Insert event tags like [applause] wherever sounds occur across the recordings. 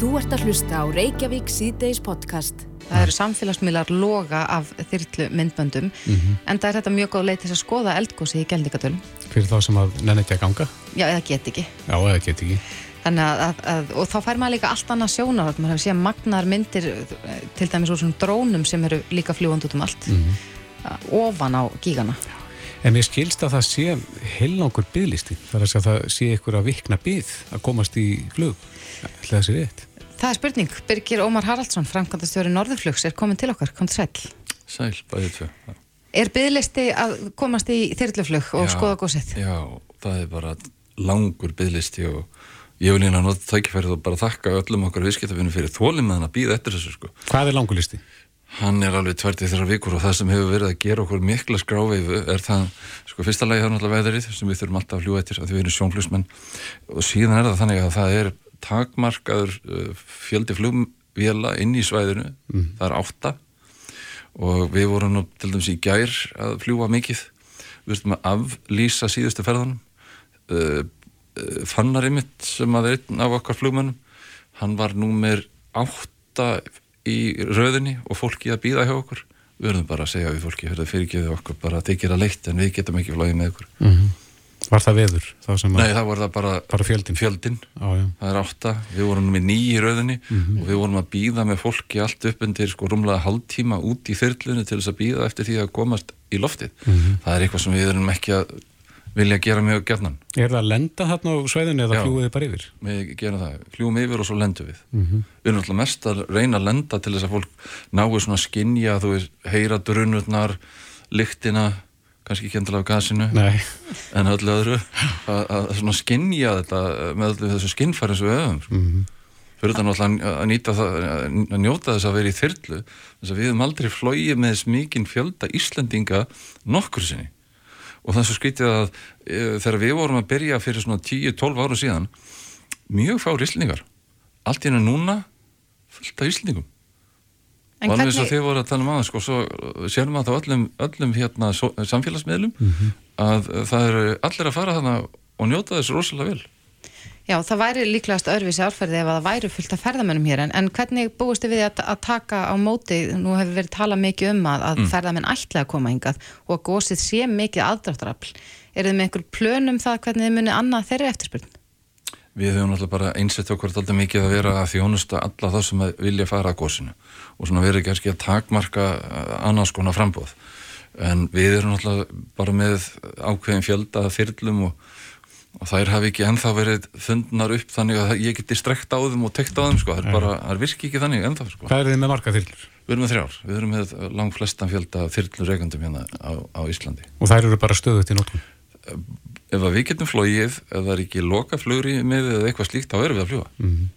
Þú ert að hlusta á Reykjavík síðdeis podcast. Það eru samfélagsmiðlar loga af þyrlu myndböndum mm -hmm. en það er þetta mjög góð leið til að skoða eldgósi í Gjaldingadölum. Fyrir þá sem að nenni ekki að ganga? Já, eða get ekki. Já, eða get ekki. Þannig að, að, að og þá fær maður líka allt annað sjónar maður hefur séð magnar myndir til dæmis úr svona drónum sem eru líka fljúand út um allt mm -hmm. ofan á gígana. En mér skilst að það sé heilnángur bygglisti, þar að það sé ykkur að vikna byggð að komast í flug. Það er þessi rétt. Það er spurning. Birgir Ómar Haraldsson, framkvæmdastjóri Norðurflugs, er komin til okkar. Kom til sæl. Sæl, bæðið tvö. Er byggðlisti að komast í þyrluflug og já, skoða gósið? Já, það er bara langur byggðlisti og ég vil hérna nota tækifærið og bara þakka öllum okkar viðskiptafinu fyrir þólum með hann að býða eftir þessu sko. Hvað er langur listi? Hann er alveg tværtið þeirra vikur og það sem hefur verið að gera okkur mikla skráfeifu er það, sko, fyrsta lagi það er náttúrulega veðrið sem við þurfum alltaf að fljúa eftir að við erum sjónfljósmenn og síðan er það þannig að það er takmarkaður uh, fjöldi flugvila inn í svæðinu, mm. það er átta. Og við vorum nú til dæmis í gær að fljúa mikið. Við veistum að aflýsa síðustu ferðanum uh, uh, fannari mitt sem að er einn af okkar flugmönnum hann var númer átta í rauðinni og fólki að býða hjá okkur. Við verðum bara að segja við fólki fyrir að fyrirgeðu okkur bara að þið gera leitt en við getum ekki flóðið með okkur mm -hmm. Var það veður? Það Nei, það var það bara, bara fjöldin, fjöldin. Á, það er átta, við vorum með nýji í rauðinni mm -hmm. og við vorum að býða með fólki allt upp undir sko rúmlega haldtíma út í þyrlunni til þess að býða eftir því að komast í loftið. Mm -hmm. Það er eitthvað sem við erum ekki að vilja gera mjög gefnan. Er það að lenda þarna á sveiðinu eða fljúið þið bara yfir? Við gerum það, fljúum yfir og svo lendum við. Mm -hmm. Við erum alltaf mest að reyna að lenda til þess að fólk náu svona skinja, þú veist, heyra drunurnar, lyktina kannski ekki endilega af gasinu Nei. en öllu öðru að, svona skinja þetta með öllu þessu skinnfæri sem við höfum mm -hmm. fyrir náttúrulega að, nýta það að njóta þess að vera í þyrlu þess að við höfum aldrei flóið með þess mikinn fjölda Íslandinga nokkur sinni og þannig að skritið að e, þegar við vorum að byrja fyrir svona 10-12 áru síðan mjög fár Íslandingar allt í hennu núna fullt af Íslandingum og alveg svo þið voru að tala um aðeins sko, svo séum við að það öllum, öllum hérna, samfélagsmiðlum mm -hmm. að það eru allir að fara þannig og njóta þessu rosalega vel Já, það væri líklegast öðruvísi árferði ef það væri fullt af ferðamennum hér en, en hvernig búist þið við að, að taka á móti nú hefur verið talað mikið um að, að mm. ferðamenn ætla að koma hingað og að gósið sé mikið aðdráttarafl er þið með einhver plönum það hvernig þið munið annað þeirri eftirspurn? Við höfum alltaf bara einsett okkur alltaf mikið að vera að þjónusta alla þá sem vilja fara að gósinu og svona verið ekki að takmarka annars konar frambóð en við erum alltaf bara með ákveðin fjölda þyrlum og, og þær hafi ekki ennþá verið fundnar upp þannig að ég geti strekt á þeim og tekt á þeim sko, það er bara, það virki ekki þannig ennþá sko. Hvað er þið með marga þyrlur? Við erum með þrjár, við erum með langt flestan fjölda þyrlur reikandum hérna á, á Íslandi Og þær eru bara stöðut í nótum? Ef við getum flóið, ef það er ekki loka flugri með eða eitthvað slíkt, þá erum við að fljúa mm -hmm.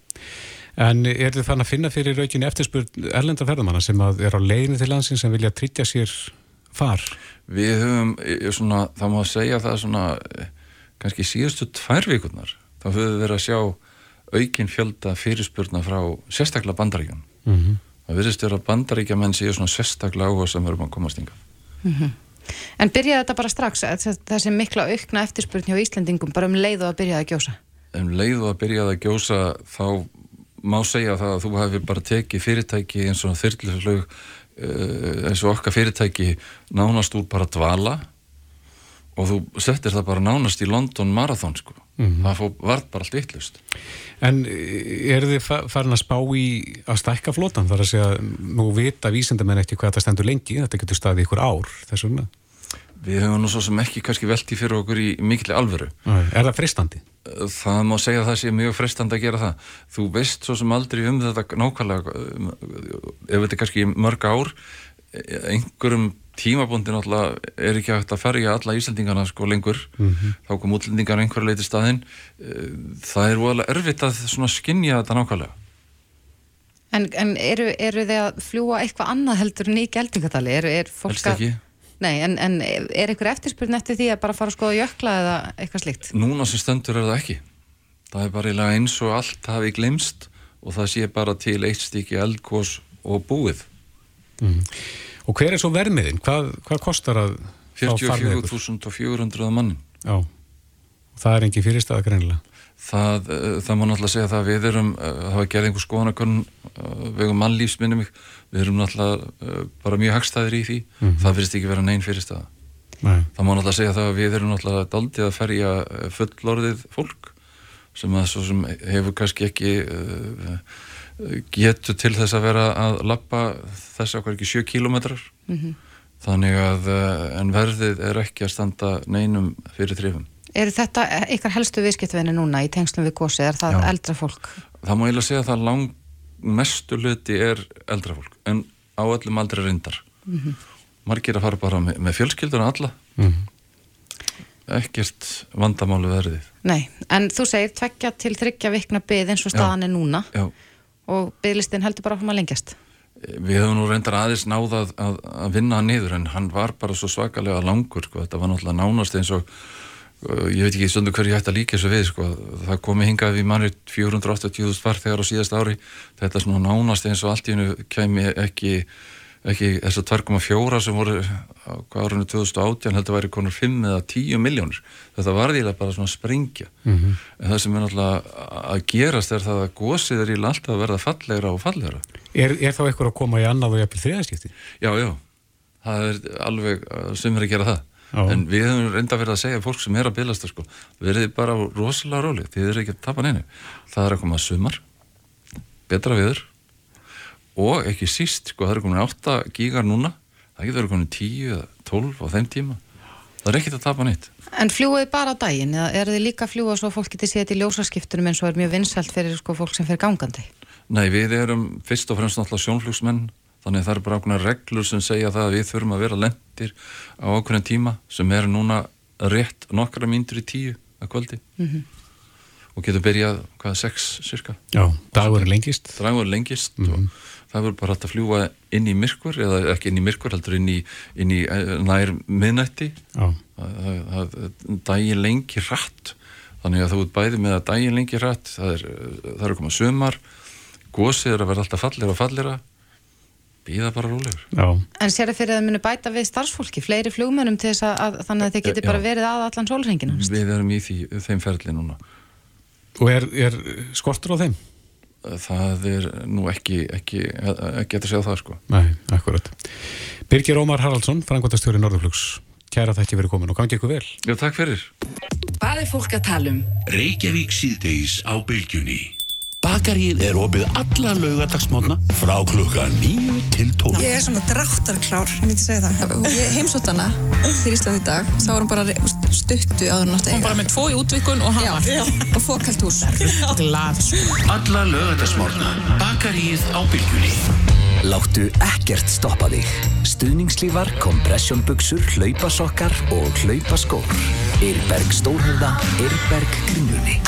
En er þið þannig að finna fyrir raukinni eftirspurn erlenda ferðamanna sem er á leginu til landsins sem vilja tryggja sér far? Við höfum, svona, það má segja það svona, kannski síðustu tvær vikurnar, þá höfum við verið að sjá aukin fjölda fyrirspurna frá sérstaklega bandaríkjan. Mm -hmm. Það verðist vera bandaríkja menn séu svona sérstaklega áhuga sem verðum að komast yngar. Mm -hmm. En byrjaði þetta bara strax, þessi mikla aukna eftirspurn hjá Íslandingum, bara um leið og að byrjaði að gjósa? Um leið og að byrjaði að gjósa, þá má segja það að þú hefði bara tekið fyrirtæki eins og þyrluflug eins og okkar fyrirtæki nánast úr bara dvala og þú settir það bara nánast í London Marathon sko. Mm -hmm. það fór, var bara allt yttlust En er þið farin að spá í að stækka flotan þar að segja nú vita vísendamenn eftir hvað þetta stendur lengi þetta getur staðið ykkur ár þess vegna Við höfum nú svo sem ekki kannski velti fyrir okkur í mikli alvöru Er það fristandi? Það má segja að það sé mjög fristandi að gera það þú veist svo sem aldrei um þetta nákvæmlega ef þetta er kannski mörg ár einhverjum tímabóndin alltaf er ekki hægt að ferja alla Íslandingana sko lengur mm -hmm. þá kom útlendingar einhverja leiti staðinn það er volið erfitt að svona skinja þetta nákvæmlega En, en eru, eru þið að fljúa eitthvað annað heldur en í geldingatali? Er, er Helst ekki Nei, en, en er einhver eftirspurn eftir því að bara fara að skoða jökla eða eitthvað slíkt? Núna sem stendur er það ekki það er bara eins og allt hafi glemst og það sé bara til eitt stíki eldkós og búið mm. Og hver er svo vermiðin? Hvað, hvað kostar að 44.400 mannin Já, það er engi fyrirstað greinilega Það, uh, það má náttúrulega segja það að við erum, það var gerð einhver skoðanakonn uh, vegum mannlífs minnum mig, við erum náttúrulega bara mjög hagstæðir í því, mm -hmm. það verðist ekki vera neinn fyrir staða. Nei. Það má náttúrulega segja það að við erum náttúrulega daldið að ferja fullorðið fólk sem að svo sem hefur kannski ekki getur til þess að vera að lappa þess að hvað ekki 7 kílometrar mm -hmm. þannig að en verðið er ekki að standa neinum fyrir þrifum. Er þetta ykkar helstu viðskiptvinni núna í tengslum við gósi, er það Já. eldra fólk? Það má ég lega segja að það lang mestu luti er eldra fólk en á öllum aldrei reyndar mm -hmm. margir að fara bara með, með fjölskylduna alla mm -hmm. ekkert vandamálu verðið Nei, en þú segir tvekja til þryggja vikna byggð eins og staðan Já. er núna Já. og bygglistin heldur bara að koma lengjast Við hefum nú reyndar aðeins náða að, að vinna hann niður en hann var bara svo svakalega langur sko. þetta var náttúrulega nánast eins og ég veit ekki stundu hverju ég ætti að líka þessu við sko. það komi hingað við mannir 480.000 farþegar á síðast ári þetta er svona nánast eins og allt í hennu kemi ekki, ekki þess að 2,4 sem voru árunni 2018 heldur að væri konur 5 eða 10 miljónir þetta var því bara svona springja mm -hmm. en það sem er náttúrulega að gerast er það að gósið er í alltaf að verða fallegra og fallegra Er, er þá eitthvað að koma í annað og jafnvel þriðaskipti? Já, já, það er alveg sem er að gera það Já. en við hefum reynda verið að segja fólk sem er að bylast sko, verið bara rosalega róli þið eru ekki að tapa neinu það er að koma sumar betra viður og ekki síst sko, það eru komin 8 gígar núna það getur verið komin 10 eða 12 á þeim tíma það er ekkit að tapa neitt En fljúið bara á daginn eða er þið líka að fljúa svo fólk getið séð til ljósaskiptunum eins og er mjög vinsælt fyrir sko, fólk sem fyrir gangandi? Nei, við erum fyrst og fremst náttúrulega sjónflugsmenn þannig að það eru bara ákveðna reglur sem segja það að við þurfum að vera lendir á ákveðna tíma sem er núna rétt nokkra myndur í tíu að kvöldi. Mm -hmm. og getur byrjað hvaða sex cirka Já, dagur er lengist. Dagur er lengist mm -hmm. og það verður bara hægt að fljúa inn í myrkur eða ekki inn í myrkur, heldur inn í, inn í eh, nær miðnætti. Daginn lengi rætt þannig að þú ert bæði með að daginn lengi rætt það er, það er komað sömar gósið er að vera alltaf fallir og fallira býða bara rólegur. Já. En sér það fyrir að það muni bæta við starfsfólki, fleiri flugmönum til þess að, að þannig að þið geti bara verið að allan sólrenginu? Við erum í því, þeim ferli núna. Og er, er skortur á þeim? Það er nú ekki, ekki, ekki að segja það sko. Nei, akkurat. Birgir Ómar Haraldsson, frangvandastjóri Norðurflugs. Kæra þætti verið komin og gangi ykkur vel. Já, takk fyrir. Hvað er fólk að tala um? Reykjavík síðdeis á bylgjunni. Bakaríð er opið alla laugardagsmótna frá klukka 9 til 12. Ég er svona dráttarklár, ég myndi segja það. Ég heimsótt hana fyrir Íslandi í dag, þá var hún bara stuttu áður náttúrulega. Hún bara með tvo í útvikun og hann var. Og fókalt hús. Glad. Alla laugardagsmótna. Bakaríð á bylgunni. Láttu ekkert stoppa þig. Stuðningslífar, kompressjónbuksur, hlaupasokkar og hlaupaskór. Eirberg Stórhörða, Eirberg Kringlunni.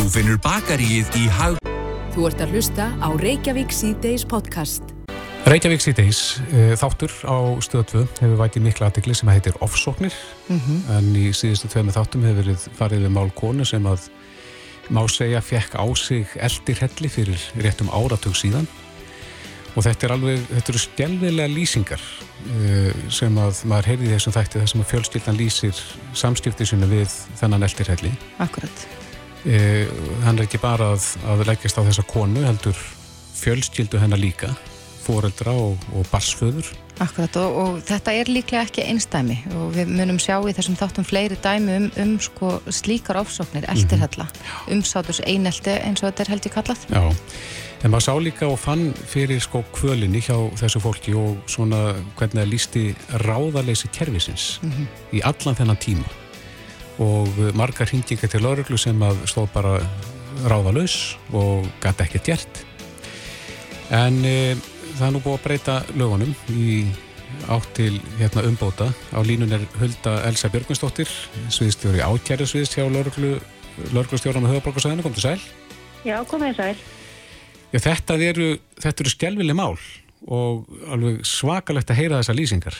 Þú finnur bakaríið í hag... Þú ert að hlusta á Reykjavík C-Days podcast. Reykjavík C-Days, uh, þáttur á stöðu 2 hefur vætið mikla aðdegli sem heitir Offsóknir mm -hmm. en í síðustu tveimu þáttum hefur verið farið við mál konu sem að má segja fekk á sig eldir helli fyrir réttum áratug síðan og þetta er alveg, þetta eru skjálfilega lýsingar uh, sem að maður heyrði þessum þætti þar sem að fjölskyldan lýsir samskipti sinna við þennan eldir helli. Akkurat. Eh, hann er ekki bara að, að leggjast á þessa konu heldur fjölskyldu hennar líka foreldra og, og barsföður Akkurat og, og þetta er líklega ekki einstæmi og við munum sjá í þessum þáttum fleiri dæmi um, um sko, slíkar ofsóknir, eldirhella mm -hmm. umsátus einelti eins og þetta er held ég kallað Já, en maður sá líka og fann fyrir sko kvölinni hjá þessu fólki og svona hvernig það lísti ráðarleysi kervisins mm -hmm. í allan þennan tíma og margar hringingar til lauruglu sem að stóð bara ráðalauðs og gæti ekki gert. En e, það er nú búið að breyta lögunum í átt til hérna, umbóta. Á línun er Hulda Elsa Björgvinsdóttir sviðstjóri ákjærisviðst hjá lauruglu lauruglustjóran á höfuborgarsæðinu, kom til sæl. Já, komið sæl. Já, þetta eru, eru skjálfileg mál og alveg svakalegt að heyra þessa lýsingar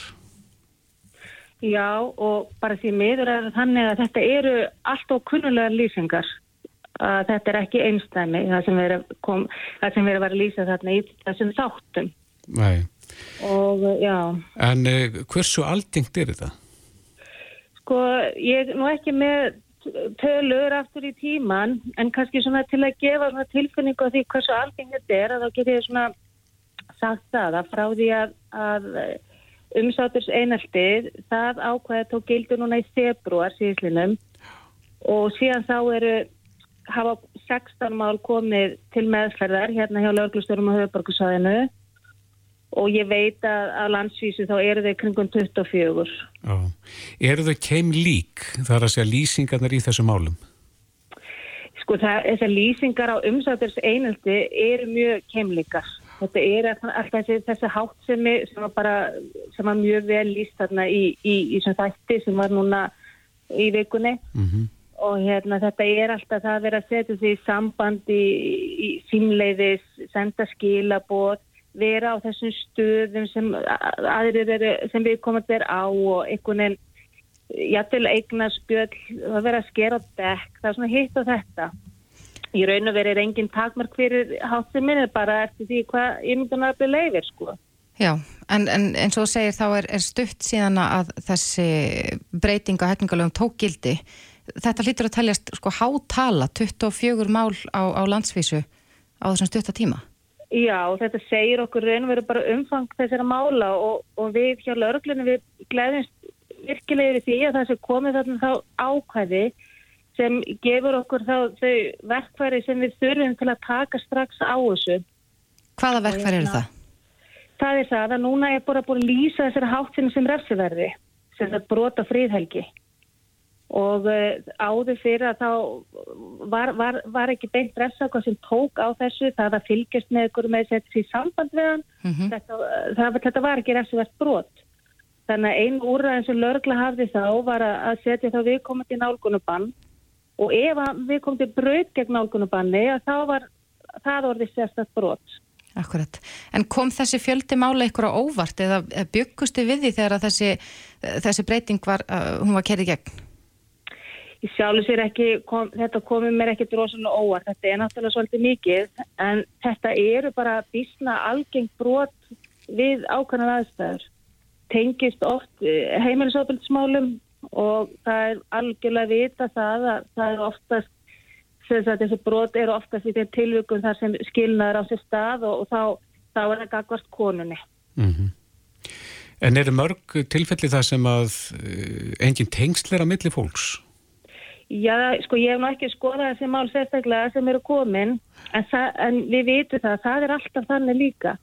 Já og bara því miður er þannig að þetta eru allt og kunnulega lýsingar. Að þetta er ekki einstæmi það sem erum að vera lýsa þarna í þessum þáttum. Nei. Og já. En uh, hversu aldingt er þetta? Sko ég er nú ekki með tölur aftur í tíman en kannski svona til að gefa svona tilfinningu á því hversu algeng þetta er að þá get ég svona sagt það að frá því að, að umsáturs einaltið það ákvæði tók gildur núna í februar síðislinum og síðan þá eru hafa 16 mál komið til meðferðar hérna hjá löglusturum á höfuborgarsvæðinu og ég veit að á landsvísu þá eru þau kringum 24. Já. Eru þau keim lík þar að segja lýsingarnar í þessu málum? Sko það, þessar lýsingar á umsáturs einaldi eru mjög keimlíkar. Þetta er alltaf þessi, þessi háttsemi sem var bara, sem var mjög vel lýst þarna í, í, í, í þætti sem var núna í vikunni. Mm -hmm og hérna þetta er alltaf það að vera að setja sig í samband í, í símleiðis, senda skilabót, vera á þessum stöðum sem aðrir eru, sem við komum að vera á og einhvern veginn, jættil eigna spjöld, að vera að skera á dekk, það er svona hitt á þetta. Í raun og veri er engin takmark fyrir minni bara eftir því hvað ímyndunar byrja leifir sko. Já, en, en eins og þú segir þá er, er stutt síðan að þessi breyting á hefningalögum tók gildi þetta hlýtur að teljast sko hátala 24 mál á, á landsvísu á þessum stuttatíma. Já, þetta segir okkur raun og veru bara umfang þessara mála og, og við hjá lauruglunum við gleðumst virkilega yfir því að það sem komið þarna þá ákvæði sem gefur okkur þá þau verkværi sem við þurfum til að taka strax á þessu. Hvaða verkværi eru það? Það er það að núna er bara búin að lýsa þessari háttinu sem refsiverði sem það brota fríðhelgi og uh, áður fyrir að þá var, var, var ekki beint dressakon sem tók á þessu það að fylgjast með ykkur með þessi í samband við hann mm -hmm. þetta, það, þetta var ekki refsivert brot þannig að einn úrraðin sem lörgla hafði þá var að setja þá viðkomandi nálgunubann og ef við komum til bröð gegn nálgunubanni þá var það orðið sérstaklega brot Akkurat, en kom þessi fjöldi mála ykkur á óvart eða byggustu við því þegar þessi, þessi breyting var, uh, hún var kerið gegn? Ég sjálfur sér ekki, kom, þetta komið mér ekki drosalega óvart, þetta er náttúrulega svolítið mikið en þetta eru bara bísna algengt brot við ákvæmlega aðstæður. Tengist oft eh, heimilisofbildsmálum og það er algjörlega vita það að það er oftast, þessi brot eru oftast í þeim tilvökum þar sem skilnaður á sér stað og, og þá, þá er það gagvart konunni. Mm -hmm. En eru mörg tilfelli það sem að eh, engin tengslir að milli fólks? Já, sko ég hef náttúrulega ekki skoðað þessi mál sérstaklega sem eru komin en, en við vitum það, það er alltaf þannig líka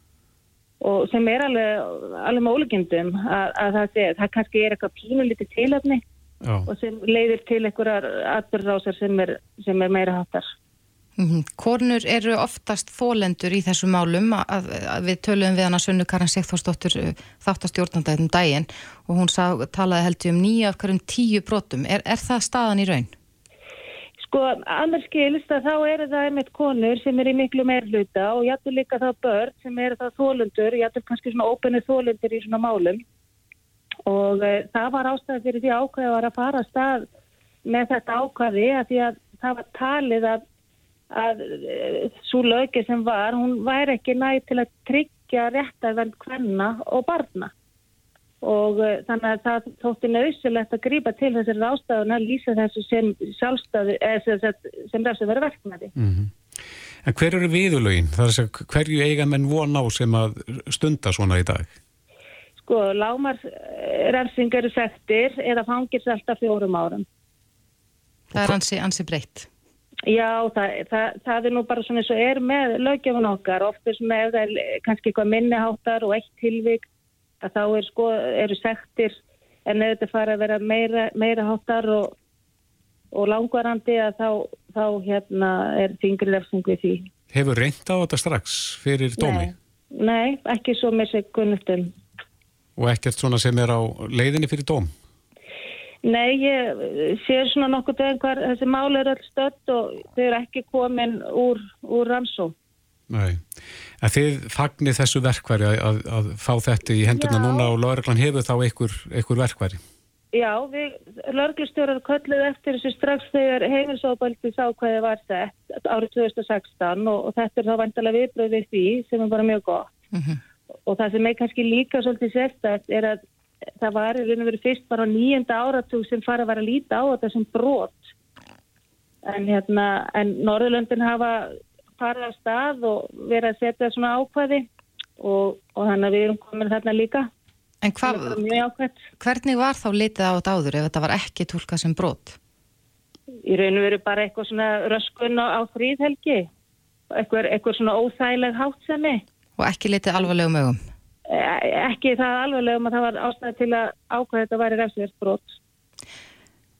og sem er alveg, alveg með ólíkjendum að, að það, sé, það kannski er eitthvað pínulítið tilöfni og sem leiðir til einhverjar atbyrðrásar sem, sem er meira hattar. Mm -hmm. Kornur eru oftast þólendur í þessu málum að, að við töluðum við hana Sunnu Karin Sigþórsdóttur uh, þáttastjórnandæðum daginn og hún sá, talaði heldur um nýja af hverjum tíu brotum. Er, er það staðan í raun? Sko, annars skilist að þá eru það einmitt konur sem er í miklu meirluta og jættur líka þá börn sem eru það þólundur, jættur kannski svona ópennu þólundur í svona málum. Og e, það var ástæði fyrir því ákvæði var að fara að stað með þetta ákvæði að því að það var talið að, að e, svo lögi sem var, hún væri ekki nægt til að tryggja réttaverð hvenna og barna og uh, þannig að það þótti nöðsilegt að grípa til þessari ástafun að lýsa þessu sem sjálfstafðu eða sem það sem verður verknæði. Mm -hmm. En hver eru viðulögin? Það er að segja hverju eiga menn von á sem að stunda svona í dag? Sko, lámarsrefsing eru sektir eða fangir selta fjórum árum. Það er ansi, ansi breytt. Já, það, það, það er nú bara svona eins og er með lögjafun okkar, oftast með kannski eitthvað minniháttar og eitt tilvík að þá er sko, eru sektir en ef þetta fara að vera meira, meira hátar og, og langvarandi að þá, þá hérna er þingri lefsing við því. Hefur reynd á þetta strax fyrir dómi? Nei, nei ekki svo með sig gunnustum. Og ekkert svona sem er á leiðinni fyrir dóm? Nei, ég sé svona nokkuð dögum hvað þessi máli er öll stött og þau eru ekki komin úr, úr rannsó. Nei. En þið fagnir þessu verkværi að, að, að fá þetta í hendurna Já. núna og lauraglann hefur þá einhver, einhver verkværi? Já, við lauruglustjórar kölluð eftir þessu strax þegar heimilsóbaldis ákvæði var sett árið 2016 og, og þetta er þá vantilega viðbröðið því sem er bara mjög gott. Mm -hmm. Og það sem er kannski líka svolítið sérstætt er að það var í raun og veru fyrst bara á nýjenda áratug sem fara að vera að líta á þetta sem brot en hérna, en Norðurlöndin hafa farið af stað og verið að setja svona ákvæði og, og þannig að við erum komin þarna líka. En ákvæmt. hvernig var þá litið á þetta áður ef þetta var ekki tólkað sem brot? Í raun og veru bara eitthvað svona röskun á, á fríðhelgi, eitthvað, eitthvað svona óþægileg hátsemi. Og ekki litið alvarlegum augum? E- Ekki það alveglega um að það var ástæði til að ákvæða þetta væri refsivert brot.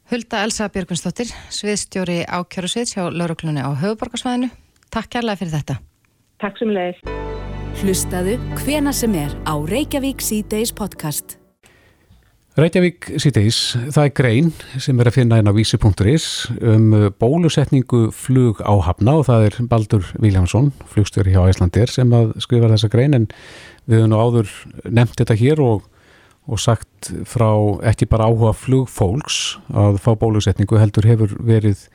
Hulda Elsa Björgunsdóttir, sviðstjóri ákjöru svið hjá lauruglunni á höfuborgarsvæðinu. Takk kærlega fyrir þetta. Takk sem leiðis. Hlustaðu hvena sem er á Reykjavík C-Days podcast. Reykjavík síðdeis, það er grein sem er að finna inn á vísi.is um bólusetningu flug á hafna og það er Baldur Viljámsson, flugstjóri hjá Æslandir sem að skrifa þessa grein en við höfum nú áður nefnt þetta hér og, og sagt frá ekki bara áhuga flugfólks að fá bólusetningu heldur hefur verið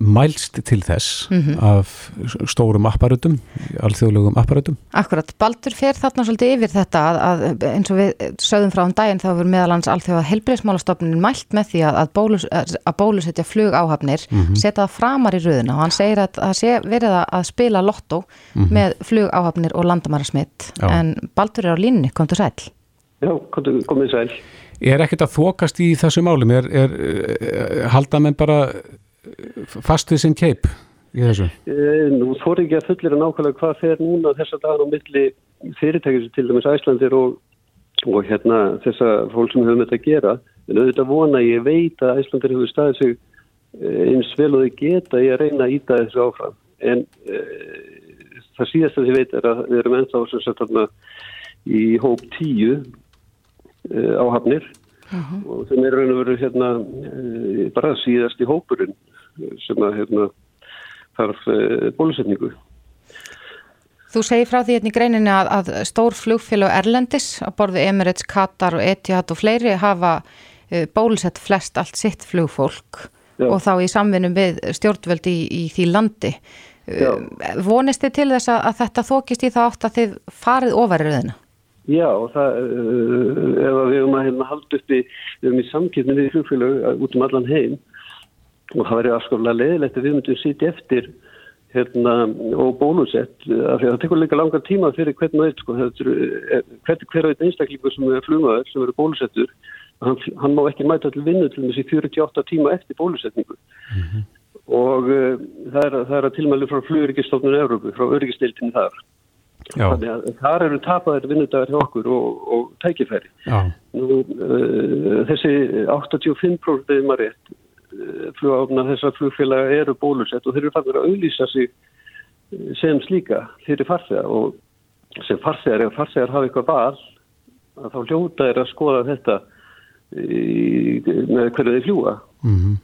mælst til þess Mhm. af stórum apparatum, alþjóðlegum apparatum. Akkurat, Baldur fer þarna svolítið yfir þetta að, að eins og við sögðum frá um daginn þá hefur meðalans alþjóða helbriðsmálastofnunin mælt með því að, að, bólus, að bólusetja flug áhafnir, Mhm. setja það framar í röðuna og hann segir að það sé verið að- spila lottó Mhm. með flug áhafnir og landamærasmitt en Baldur er á línni, kom til sæl. Já, komdu- komið sæl. Er ekkert að þokast í þessu málum? Er, er, er halda menn bara eh, fast við sinn keip í þessu? E, nú þóri ekki að fullir að nákvæmlega hvað fer núna þessa dagan á milli fyrirtækis til dæmis Æslandir og, og hérna þessa fólk sem höfum þetta að gera. En auðvitað vona ég veit að Æslandir hefur staðið sig eh, eins vel og þau geta í að reyna að íta þessu áfram. En e, það síðast að þið veit er að við erum ennþá sem sagt þarna í hóp tíu e, áhafnir og sem er raun og veru hérna e, bara síðast í hópurinn eh, sem að hérna þarf e, bólusetningu. Þú segir frá því hérna í greininni að, að stór flugfélag Erlendis að borði Emirates, Qatar og Etihad og fleiri hafa uh, bólusett flest allt sitt flugfólk Já. og þá í samvinum við stjórnvöld í, í því landi. Já. Uh, vonist þið til þess að, að þetta þókist í það átt að þið farið ofar í röðina? Já, það, ef við erum að hérna, halda uppi, við erum í samkipni við flugfélag út um allan heim og það verður afskaplega leðilegt að við myndum sitja eftir hérna, og bólusett af því að það tekur líka langar tíma fyrir hvern og eitt sko, eh, hvern, hver og einn einstaklingur sem er flugmaður sem eru bólusettur hann, hann má ekki mæta til vinnu til þessi 48 tíma eftir bólusetningu. Og uh, það, er, það er að tilmæli frá flugurikistofnun Európu, frá öryggistildin þar. Já. þannig að þar eru tapaðir vinnudagar hjá okkur og, og tækifæri. Nú, uh, þessi 85% eða maður rétt flugafna þessar flugfélaga eru bólusett og þeir eru fannir að auðlýsa sig eh, sem slíka fyrir farþegar og sem farþegar, ef farþegar hafa eitthvað val að þá hljóta er að skoða þetta í, með hverju þeir fljúa. Mm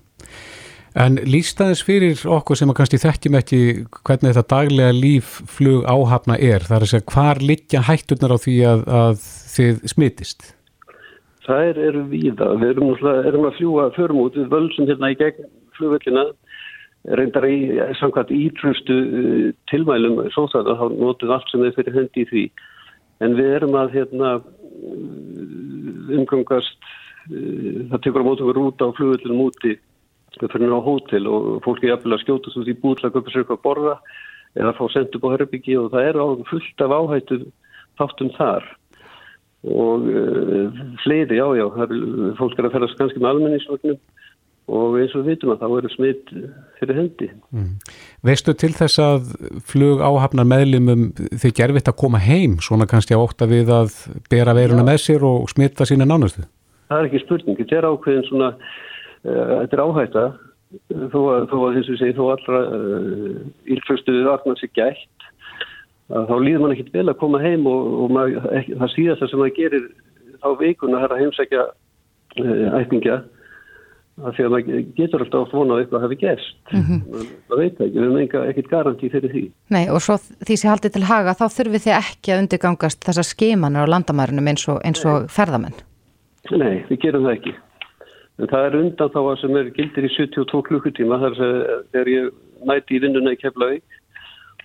En líst aðeins fyrir okkur sem að kannski þekkjum ekki hvernig þetta daglega líf flug áhafna er, það er að segja hvar liggja hætturnar á því að, að þið smitist? Er, eru víða. Við erum, erum að fljúa förum út við völsum hérna í gegn flugvöllina reyndar í samkvæmt ítrustu uh, tilmælum svo það að þá notum allt sem er fyrir hendi í því. En við erum að hérna uh, umgangast það tekur á mótum við rúta á flugvöllunum úti við fyrir á hótel og fólk er að skjótast út í búð til að köpa sér eitthvað að borða eða fá sendt upp á herbyggi og það er á fullt af áhættu þáttum þar og uh, fleiri, já, já, er, fólk er að ferðast kannski með almenningsvögnum. Og eins og við vitum að þá eru smitt fyrir hendi. Veistu til þess að flug áhafnar meðlimum þið gerfitt að koma heim, svona kannski á ótta við að bera veiruna með sér og smitta sína nánustu? Það er ekki spurning, þetta er ákveðin svona, uh, þetta er áhætta, þó að, þó að þess að segja, þó allra uh, ílfröstuðið varnar sér gætt, að þá líður mann ekkit vel að koma heim og, og maður, ekki, það síðasta sem maður gerir þá vikuna er að heimsækja uh, ættingja, af því að maður getur alltaf oft vonað eitthvað hafi gerst. Mhm. Það veit það ekki, við hefum enga, ekkit garanti fyrir því. Nei, og svo því sem haldið til haga, þá þurfið þið ekki að undirgangast þessar skimanir á landamærunum eins og, eins og ferðamenn. Nei, við gerum það ekki. En það er undan þá að sem er gildir í 72 klukkutíma þar sem þegar ég mæti í vinnuna í Keflavík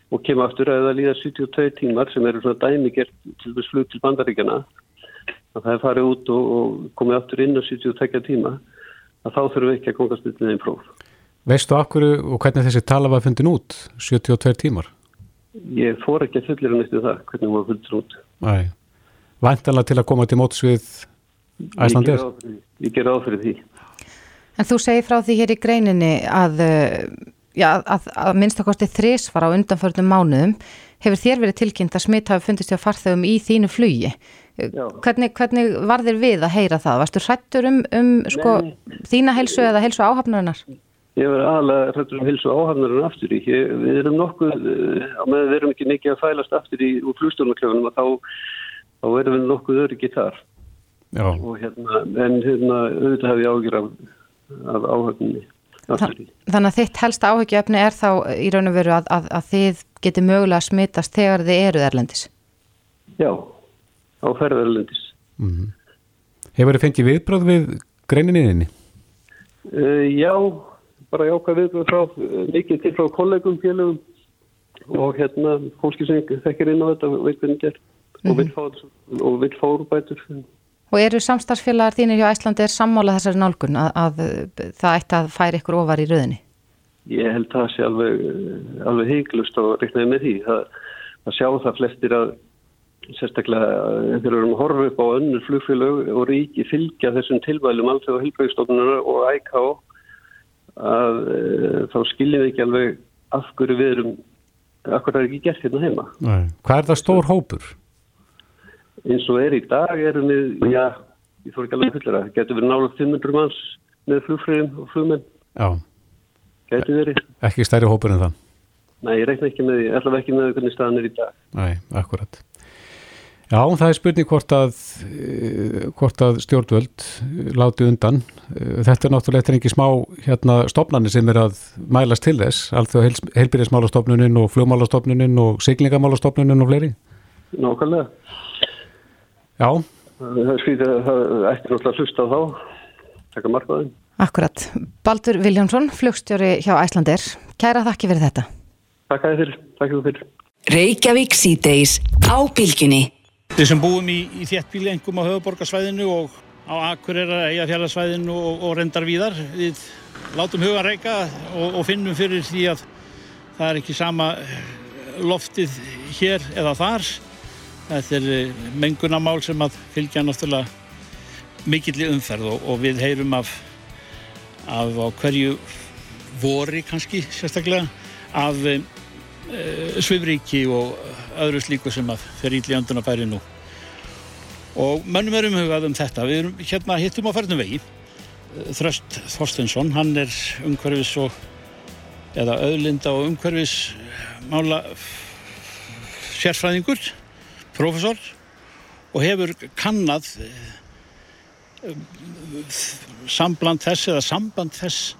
og kem aftur að það líða 72 tímar sem eru svona dæmigert til þess flug til bandaríkjana að það er farið út og, og komið aftur inn á 72 tíma að þá þurfum við ekki að kongast upp með einn próf. Veistu akkur og hvernig þessi tala var fundin út? 72 tímar? Ég fór ekki að fullir að næstu það, hvernig hún var fundin út. Æ, vantanlega til að koma til móts við æslandir? Ég ger áfyrir því. En þú segir frá því hér í greininni að, uh, já, að, að minnstakosti þrísvar á undanförnum mánuðum hefur þér verið tilkynnt að smitt hafi fundist hjá farþegum í þínu flugi. Hvernig, hvernig var þér við að heyra það? Varstu hrættur um, um sko, þína helsu eða helsu áhafnarinnar? Ég var aðalega hrættur um helsu áhafnarinnar aftur í. Ég, við erum nokkuð, á meðan við erum ekki mikið að fælast aftur í úr flugstjórnarkljóðunum að þá, þá erum við nokkuð öryggi þar. Já. Og hérna, en hérna, auðvitað hef ég ágjur af, af áhafninni. Þannig að þitt helsta áhyggjöfni er þá í raun og veru að, að, að þið geti mögulega að smittast þegar þið eruð erlendis? Já, á ferðarlendis. Mm -hmm. Hefur þið fengið viðbröð við greininniðinni? Uh, já, bara jáka viðbröð frá mikið til frá kollegum, félögum og hérna fólki sem þekkir inn á þetta og veit hvernig gerð mm -hmm. og vil fá, og vil fá úrbætur. Og eru samstarfsfélagar þínir hjá Æslandi er sammála þessari nálgun að, að það ætti að færi ykkur ofar í rauðinni? Ég held það sé alveg, alveg heiklust og reiknaði með því. Það, það sjá það flestir að sérstaklega þegar við erum að horfa upp á önnur flugfélög og ríki fylgja þessum tilvælum alþjóð og helbreyðstofnunar og IK að e, þá skiljum við ekki alveg af hverju við erum, af hverju það er ekki gert hérna heima. Nei. Hvað er það stór hópur? Eins og er í dag erum við, já, ég fór ekki alveg fullir að getur verið nálega 500 manns með flugfröðum og flugmenn? Já. Getur verið? Ekki stærri hópur en það? Nei, ég reikna ekki með því, allavega ekki með hvernig staðan er í dag. Nei, akkurat. Já, það er spurning hvort að hvort að stjórnvöld láti undan. Þetta er náttúrulega ekki smá hérna stopnarnir sem er að mælast til þess. Alþjóð heilbyrðismálastofnunin og flugmálastofnunin og siglingamálastofnunin og fleiri. Nákvæmlega Já. Það er skvítið að það ætti náttúrulega að hlusta á þá, taka markaðin. Akkurat. Baldur Viljánsson, flugstjóri hjá Æslandir. Kæra þakki fyrir þetta. Takk að þið fyrir. Takk að þið fyrir. Reykjavík síðdeis á bylginni. Við sem búum í, í þéttbíli engum á höfuborgarsvæðinu og á Akureyra, Eyjafjallarsvæðinu og, og rendar víðar. Við látum huga reyka og, og finnum fyrir því að það er ekki sama loftið hér eða þar. Þetta er eh, mengunamál sem að fylgja náttúrulega mikill í umferð og, og við heyrum af, af hverju vori kannski sérstaklega af e, svifríki og öðru slíku sem að fer ítli öndun að færi nú. Og mönnum erum hugað um þetta. Við erum hérna hittum á færnum vegi. Þröst Þorstensson, hann er umhverfis og eða öðlinda og umhverfis mála sérfræðingur profesor og hefur kannad sambland þess eða samband þess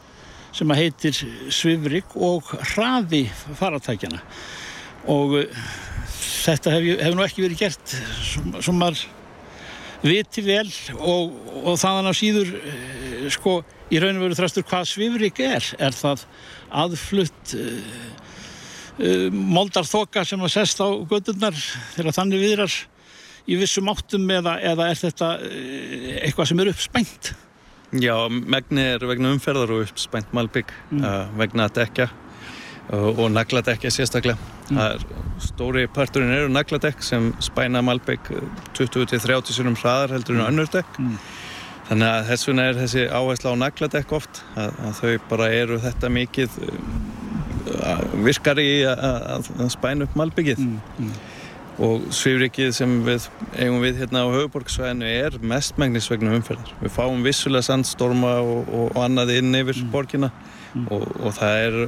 sem að heitir svifrik og hraði faratækjana og þetta hefur hef nú ekki verið gert sem maður viti vel og, og þaðan á síður sko í raun og veru þrastur hvað svifrik er. Er það aðflutt moldarþoka sem að sest á gödurnar þegar þannig viðrar í vissum áttum eða, eða er þetta uh, eitthvað sem er uppspengt? Já, megni er vegna umferðar og uppspengt malbygg mm. uh, vegna dekja og, og nagladekja sérstaklega. Mm. Er, stóri parturinn eru nagladekk sem spæna malbygg 20-30 sinum hraðar heldur en önnur dekk. Mm. Þannig að þess vegna er þessi áhersla á nagladekk oft að, að þau bara eru þetta mikið virkar í að spæna upp malbyggið mm, mm. og svifrikið sem við eigum við hérna á höfuborgsvæðinu er mestmægnis vegna umferðar. Við fáum vissulega sandstorma og, og, og annað inn yfir mm. borgina mm. og, og það er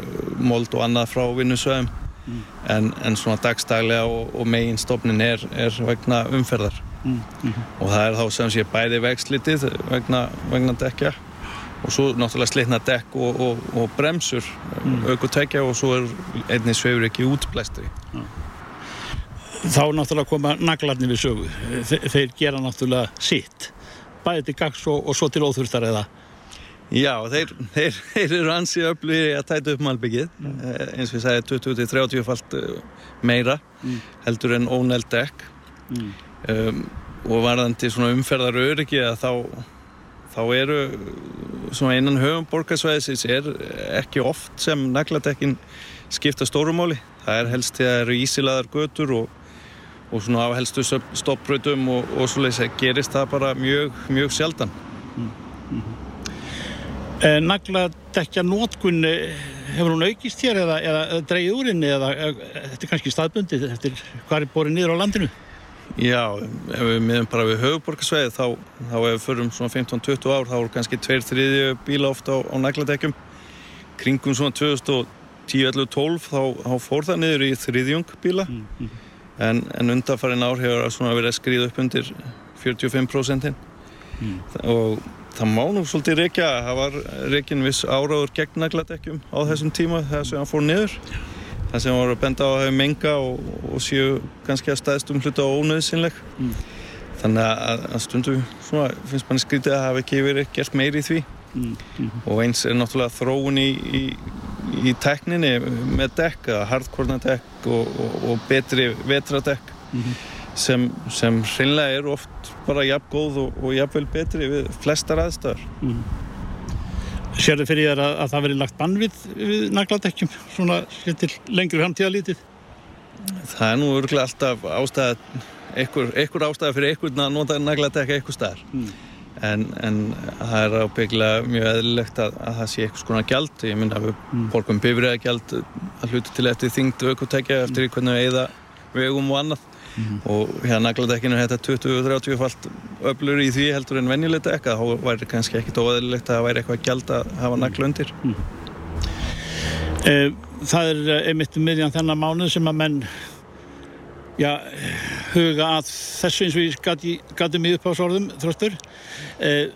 mold og annað frá vinnusvæðum mm. en, en svona dagstaglega og megin stofnin er, er vegna umferðar mm, -hmm. og það er þá sem sé bæði vegslitið vegna, vegna dekja og svo náttúrulega slitna dekk og, og, og bremsur mm. aukvöldtækja og svo er einnig sveifur ekki útblæstri ja. Þá náttúrulega koma naglarni við sögu Þe þeir gera náttúrulega sitt bæði til gags og, og svo til óþurftar eða Já, þeir, þeir, þeir eru ansið öflugir að tæta upp malbyggið mm. Eh, eins og við sagðum 20-30 falt eh, meira mm. heldur en óneld dekk mm. um, og varðandi svona umferðar öryggi að þá þá eru svona einan höfum borgarsvæðisins er ekki oft sem nagladekkin skipta stórumáli. Það er helst þegar það eru ísilaðar götur og, og svona á helstu stoppbröðum og, og svoleiðis gerist það bara mjög, mjög sjaldan. Eh, Nagladekja nótkun hefur hún aukist hér eða, eða, dreigið úr henni eða eh, þetta er kannski staðbundið eftir hvað er borið niður á landinu? Já, ef við miðum bara við höfuborgarsveið þá, þá ef við förum svona 15-20 ár þá voru kannski tveir þriðju bíla ofta á, á nagladekkjum. Kringum svona 2010-12 þá, þá fór það niður í þriðjung bíla. Mm, mm. en, en undanfærin ár hefur það svona verið að skrýða upp undir 45% Mm. og það má nú svolítið reykja það var reykjinn viss áráður gegn nagladekkjum á þessum tíma þegar sem hann fór niður það sem voru að benda á að hafa menga og, og séu kannski að staðstum hluta ónöðsynleg Mm. þannig að, að stundu svona, finnst manni skrítið að hafa ekki verið gert meiri í því Mm, mm. og eins er náttúrulega þróun í, í, í tekninni með dekk, hardkorna dekk og, og, og betri vetradekk Mhm. sem, sem hreinlega eru oft bara jafn góð og, og jafnvel betri við flestar aðstæður Sérðu fyrir þér að, að það veri lagt bann við, við nagladekkjum svona sér til lengri framtíðalítið? Það er nú örgulega alltaf ástæða einhver, einhver ástæða fyrir einhvern að nota nagladekka einhver staðar. Mm. en, en það er ábygglega mjög eðlilegt að, að það sé eitthvað svona gjald. Ég minna að við borgum bifriða gjald að hluti til eftir þyngd aukotækja eftir því hvernig við eigða vegum og annað og hérna nagladekkinu er þetta 20-30 falt öflur í því heldur en venjulegt ekka þá væri kannski ekkit óeðlilegt að það væri eitthvað gjald að hafa nagla undir. Eh, Það er eh, einmitt um miðjan þennan mánuð sem að menn já, huga að þessu eins og ég gati mig upp á sorðum þröstur. Eh,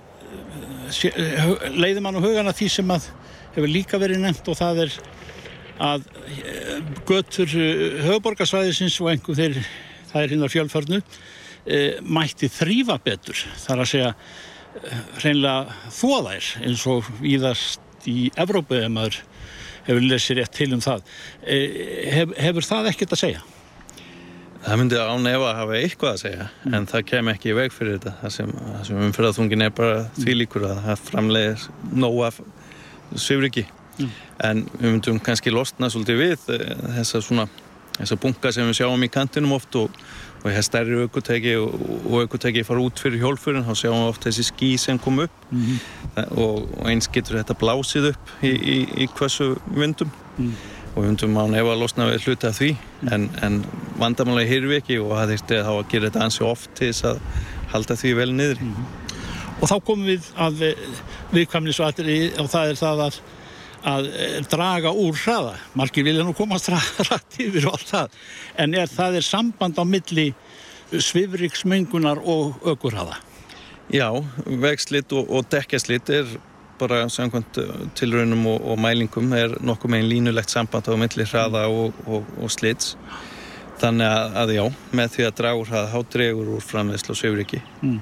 leiðir mann á hugan að því sem að hefur líka verið nefnt og það er að götur höfuborgarsvæðisins og einhver þeir það er hinnar fjölförnu eh, mætti þrýfa betur þar að segja eh, hreinlega þóðær eins og víðast í Evrópu ef maður hefur lesið rétt til um það. Eh, hef, hefur það ekkert að segja? Það myndi án efa að hafa eitthvað að segja en það kem ekki í veg fyrir þetta. Það sem, það sem umfyrðaþungin er bara því líkur að það framlegir nóg af svifriki en við myndum kannski losna svolítið við þessa svona þessa bunga sem við sjáum í kantinum oft og, og hér stærri aukutæki og, og aukutæki fara út fyrir hjólfurinn þá sjáum við oft þessi ský sem kom upp. Mhm. og, og eins getur þetta blásið upp í, í, í hversu vindum. Og við myndum án ef að losna við hluti af því en, en vandamálega hyrfi ekki og það þurfti þá að gera þetta ansi oft til þess að halda því vel niður Og þá komum við að viðkvæmnisvatri og það er það að, að eh, draga úr hraða. Margir vilja nú komast [laughs] hratt yfir og allt það. En er það er samband á milli svifriksmengunar og ökurhraða? Já, vegslitt og, og dekkjaslitt er bara samkvæmt uh, tilraunum og, og mælingum er nokkuð megin línulegt samband á milli hraða og, og, slits þannig að, að já, með því að draga úr hraða þá dregur úr framveðslu og svifriki Mm.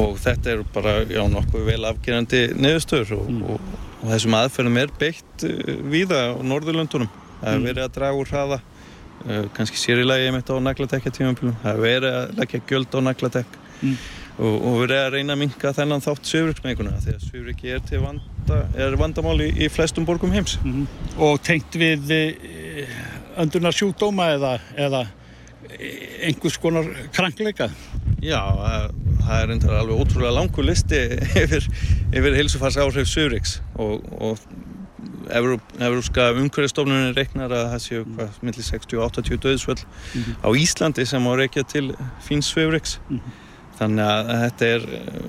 og þetta er bara já, nokkuð vel afgerandi neðustöður og, og, og þessum aðferðum er beitt uh, víða á Norðurlöndunum það er Mm. verið að draga úr hraða uh, kannski sér í lagi einmitt á nagladekja tímafélum það er verið að leggja gjöld á nagladekk Mm. og, og verið að reyna að minka þennan þátt svifriksmenguna því að svifriki er vanda er vandamál í, í flestum borgum heims Mhm. Og tengt við öndunar sjúkdóma eða, eða einhvers konar krankleika? Já, það- það er reyndar alveg ótrúlega langur listi [laughs] yfir, yfir heilsufars áhrif Suriks og, og Evróp, Evrópska umhverfistofnunin reiknar að það séu hvað, millir 60 og 80 döðsvöld Mhm. á Íslandi sem á reikja til fíns Suriks. Þannig að þetta er eh,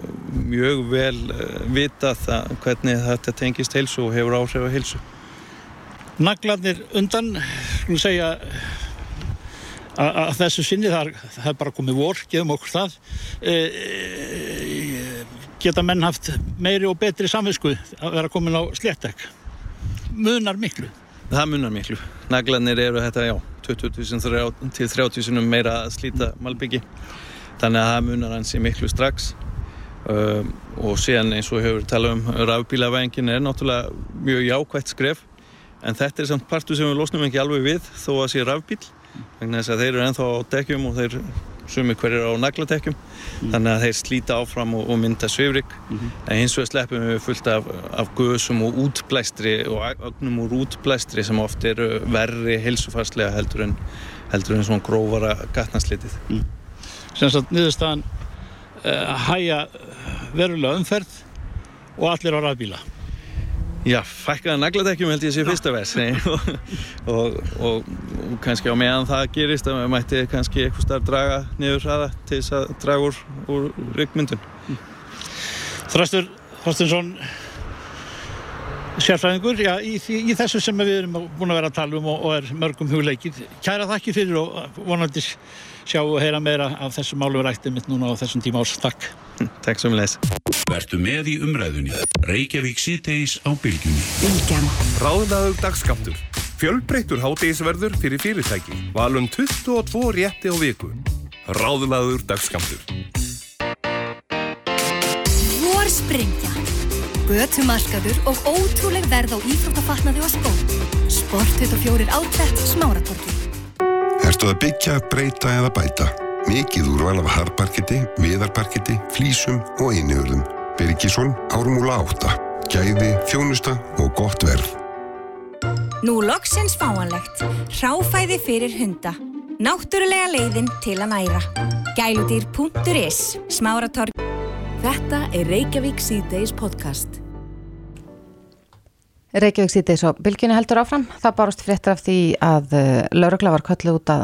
mjög vel eh, vitað að hvernig þetta tengist heilsu og hefur áhrif á heilsu. Naglarnir undan, skulum segja að þessu sinni það er bara komið vor, gefum okkur það e, e, geta menn haft meiri og betri samvisku að vera komin á sléttek munar miklu Það munar miklu. Naglarnir eru þetta, já, 20.000 til 30.000 meira að slíta malbyggi. Þannig að það munar hansi miklu strax. Um, og síðan eins og hefur talað um rafbílavængin er náttúrulega mjög jákvætt skref. En þetta er samt partur sem við losnum ekki alveg við þó að sé rafbíl. Vegna þess að þeir eru ennþá á dekkjum og þeir sumi hverjir á nagladekkjum. Þannig að þeir slíta áfram og, og mynda svifrik en hins vegar sleppum við fullt af, af gösum og útblæstri og ögnum úr útblæstri sem oft eru verri heilsufarslega heldur en heldur en svona grófara gatnanslitið sem sagt niðurstaðan uh, hæja verulega umferð og allir á rafbíla Já, fækkaða nagladekkjum held ég sé fyrsta vers og, og, og, og kannski á meðan það gerist að maður mætti kannski eitthvað starf draga niður hraða til þess að draga úr, úr ryggmyndun Þrastur Þrastinsson sérfræðingur, já, í, í þessu sem við erum búin að vera að tala um og, er mörgum hugleikið. Kæra þakki fyrir og vonandi sjá og heyra meira af þessu málum rættið mitt núna á þessum tíma árs. Takk. [laughs] Takk sem leis. Vertu með í umræðunni. Reykjavík síðdeis á bylgjunni. Bylgjan. Ráðlaður dagskamtur. Fjölbreyttur hátegisverður fyrir fyrirtæki. Valum 22 rétti á viku. Ráðlaður dagskamtur. Vorspringja. Götumarkaður og ótrúleg verð á íþróttafatnaði og skó. Sport 24 átlett smáratorki. Ertu að byggja, breyta eða bæta? Mikið úrval af hardparketi, viðarparketi, flísum og einihurðum. Birgisson, Ármúla 8. Gæði, þjónusta og gott verð. Nú loksins fáanlegt. Ráfæði fyrir hunda. Náttúrulega leiðin til að næra. Gæludýr.is Smáratorki. Þetta er Reykjavík síðdeis podcast. Reykjavík síðdeis og bylginni heldur áfram. Það barast fréttar af því að uh, laurugla var kölluð út að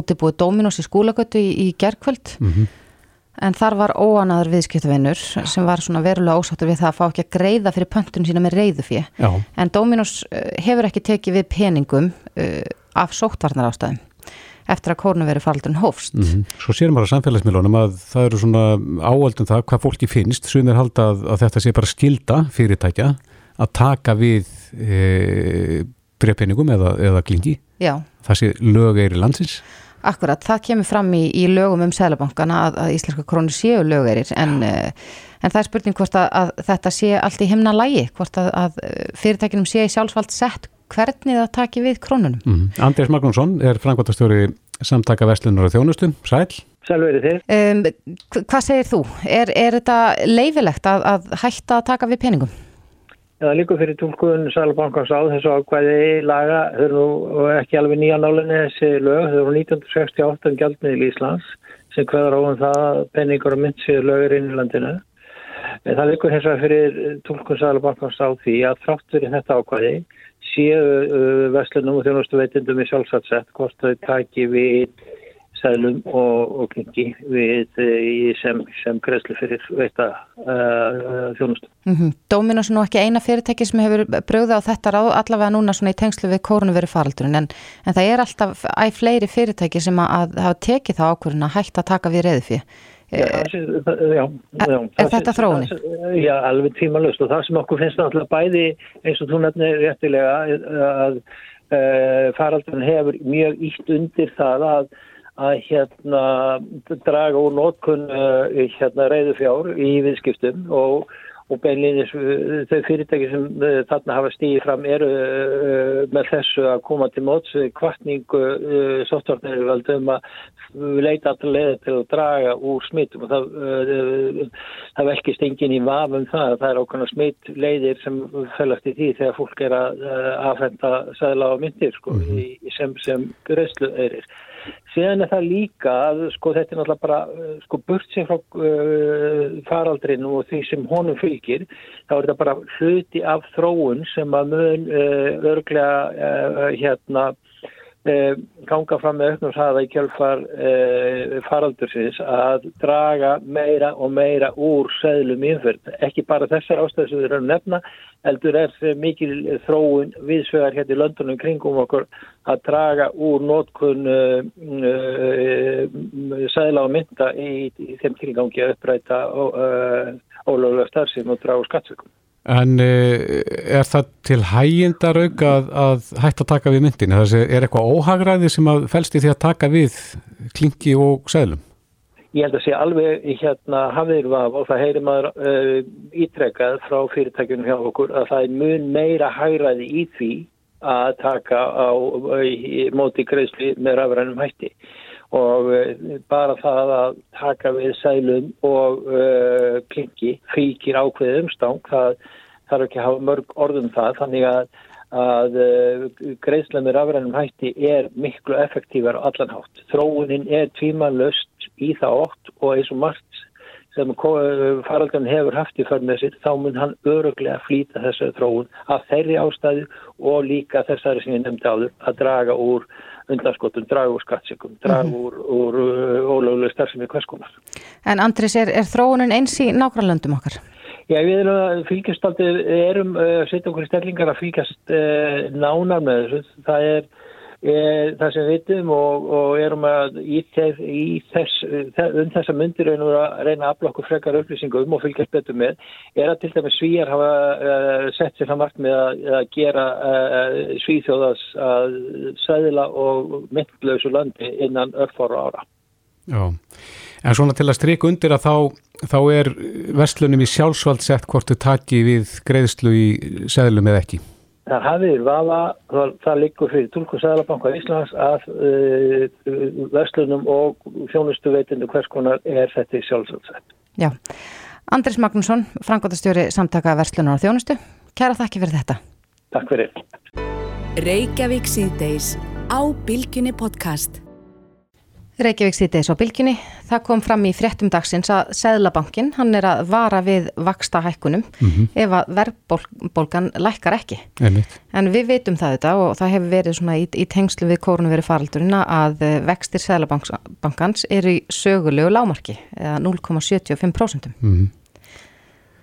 útibúið Dominos í skúlagötu í, í gerkvöld. En þar var óanaður viðskiptavinnur sem var svona verulega ósáttur við það að fá ekki að greiða fyrir pöntun sína með reyðufið. Já. En Dominos uh, hefur ekki tekið við peningum uh, af sóttvarnar ástæðum eftir að kórnuveri faraldurinn hófst. Mhm. Svo sér maður á samfélagsmiðlunum að það eru svona áöldum það hvað fólki finnst, að, taka við e, breyfpenningum eða, eða klingi. Já. Það sé lögeyri landsins. Akkurat, það kemur fram í, í lögum um Sælabankana að, að íslenska krónur séu lögeirir en, uh, en það er spurning hvort að, að þetta sé allt í himna lægi, hvort að, að fyrirtækinum sé í sjálfsvald sett hvernig það taki við krónunum. Mm. Andrés Magnússon er framkvæmtastjóri samtaka Vestlunar og þjónustu. Sæl. Um, hva- hvað segir þú? Er, er þetta leifilegt að, að hætta að taka við peningum? Það líkur fyrir tólkuðun Sælabankans á þessu ákvæði laga, þau eru ekki alveg nýja nálinni þessi lög, þau eru 1968 um gjaldmiðl Íslands sem hverður á um það að penningar og mynd séu lögur inn í landinu. En það líkur hins vegar fyrir tólkuðun Sælabankans á því að þrátt fyrir þetta ákvæði séu uh, verslunum og þjónustu veitindum í sjálfsagt hvort þau taki við sæðlum og, og klingi við uh, sem, sem greiðslu fyrir veita uh, þjónustu. Mm -hmm. Dominos er nú ekki eina fyrirtæki sem hefur bröða á þetta ráð allavega núna svona í tengslu við kórnuveri faraldurinn en, en það er alltaf æg fleiri fyrirtæki sem að, hafa tekið það ákvörðun að hætta að taka við reyðu fyrir. Já, það sé- það- já, já, er þetta sé- Já, alveg tímalust og það sem okkur finnst náttúrulega bæði eins og þú nefnir réttilega að faraldurinn hefur mjög ítt undir það að að hérna draga úr nótkun uh, hérna reyðufjár í viðskiptum og, og beinlýnis uh, þau fyrirtæki sem uh, þarna hafa stíði fram eru uh, með þessu að koma til móts við kvartningu uh, sóttvarnirvöldum að leita alltaf leiði til að draga úr smittum og það, það velkist enginn í vafum það. Að það er ákveðna smittleiðir sem fælast í því þegar fólk er að afhenda sæðla á myndir sko, í, sem, sem greiðslu eirir. Síðan er það líka að sko þetta er náttúrulega bara sko burt sér frá uh, faraldrinu og því sem honum fylgir þá er þetta bara hluti af þróun sem að mun uh, örglega uh, hérna uh, ganga fram með auknum hraða í kjölfar uh, faraldursins að draga meira og meira úr seðlum innfyrð. Ekki bara þessar ástæður sem við erum nefna, heldur er mikil þróun viðsvegar hérna í löndunum kringum okkur að draga úr nótkun uh, seðla og mynda í, í þeim tilgangi að uppræta uh, ólögulega starfsum og draga úr skattsökum. En uh, er það til hægindarauk að, að hætta að taka við myndin? Það er eitthvað óhagræði sem að felst í því að taka við klingi og seðlum? Ég held að sé alveg hérna hafðir vaf og það heyri maður uh, ítrekkað frá fyrirtækjunum hjá okkur að það er mun meira hægræði í því að taka á í, móti greiðsli með rafrænum hætti. Og uh, bara það að taka við sælum og uh, klingi fríkir ákveðið umstang það þarf ekki að hafa mörg orðum það þannig að, að uh, greiðsla með rafrænum hætti er miklu effektívar á allan hátt. Þróunin er tvímanlöst í það ótt og eins og margt sem faraldan hefur haft í sér, þá mun hann öruglega flýta þessari þróun af þeirri ástæðu og líka þessari sem ég nefndi áður að draga úr undanskotum, draga úr skattsökum, draga Mhm. úr, úr uh, ólöguleg starfsemi hverskonar. En Andris, er, er þróunin eins í nágrannlöndum okkar? Já, við erum að fylgjast aldrei, erum uh, setja okkur í stellingar að fylgjast uh, nánar með þessu. Það er það sem vitum og, og erum að í, þess, í þess, um þessa myndir við að reyna að afla okkur frekar upplýsingum og fylgjast betur með er að til dæmis svíjar hafa uh, sett sér það margt með að, að gera uh, svíþjóðas að sæðila og myndlausu landi innan örfára ára. Já, en svona til að stryka undir að þá, þá er vestlunum í sjálfsvald sett hvort þau taki við greiðslu í sæðlum eða ekki. Það hafið vafa, það, það liggur fyrir Tulku Sæðalabanka Íslands að uh, verslunum og þjónustu veitinu hvers konar er þetta í sjálfsvöldsett. Já, Andris Magnússon, frangotastjóri samtaka verslunar og þjónustu. Kæra þakki fyrir þetta. Takk fyrir. Reykjavík síðdeis á Bilginni podcast. Reykjavík síðdeis á Bilginni. Það kom fram í fréttum dagsins að Sæðlabankin, hann er að vara við vaksta hækkunum Mhm. ef að verðbólgan lækkar ekki. Einmitt. En við veitum það þetta og það hefur verið svona í, í tengslu við kórnuveri faraldurina að eh, vextir Sæðlabankans eru í sögulegu lámarki eða 0,75%. Mhm.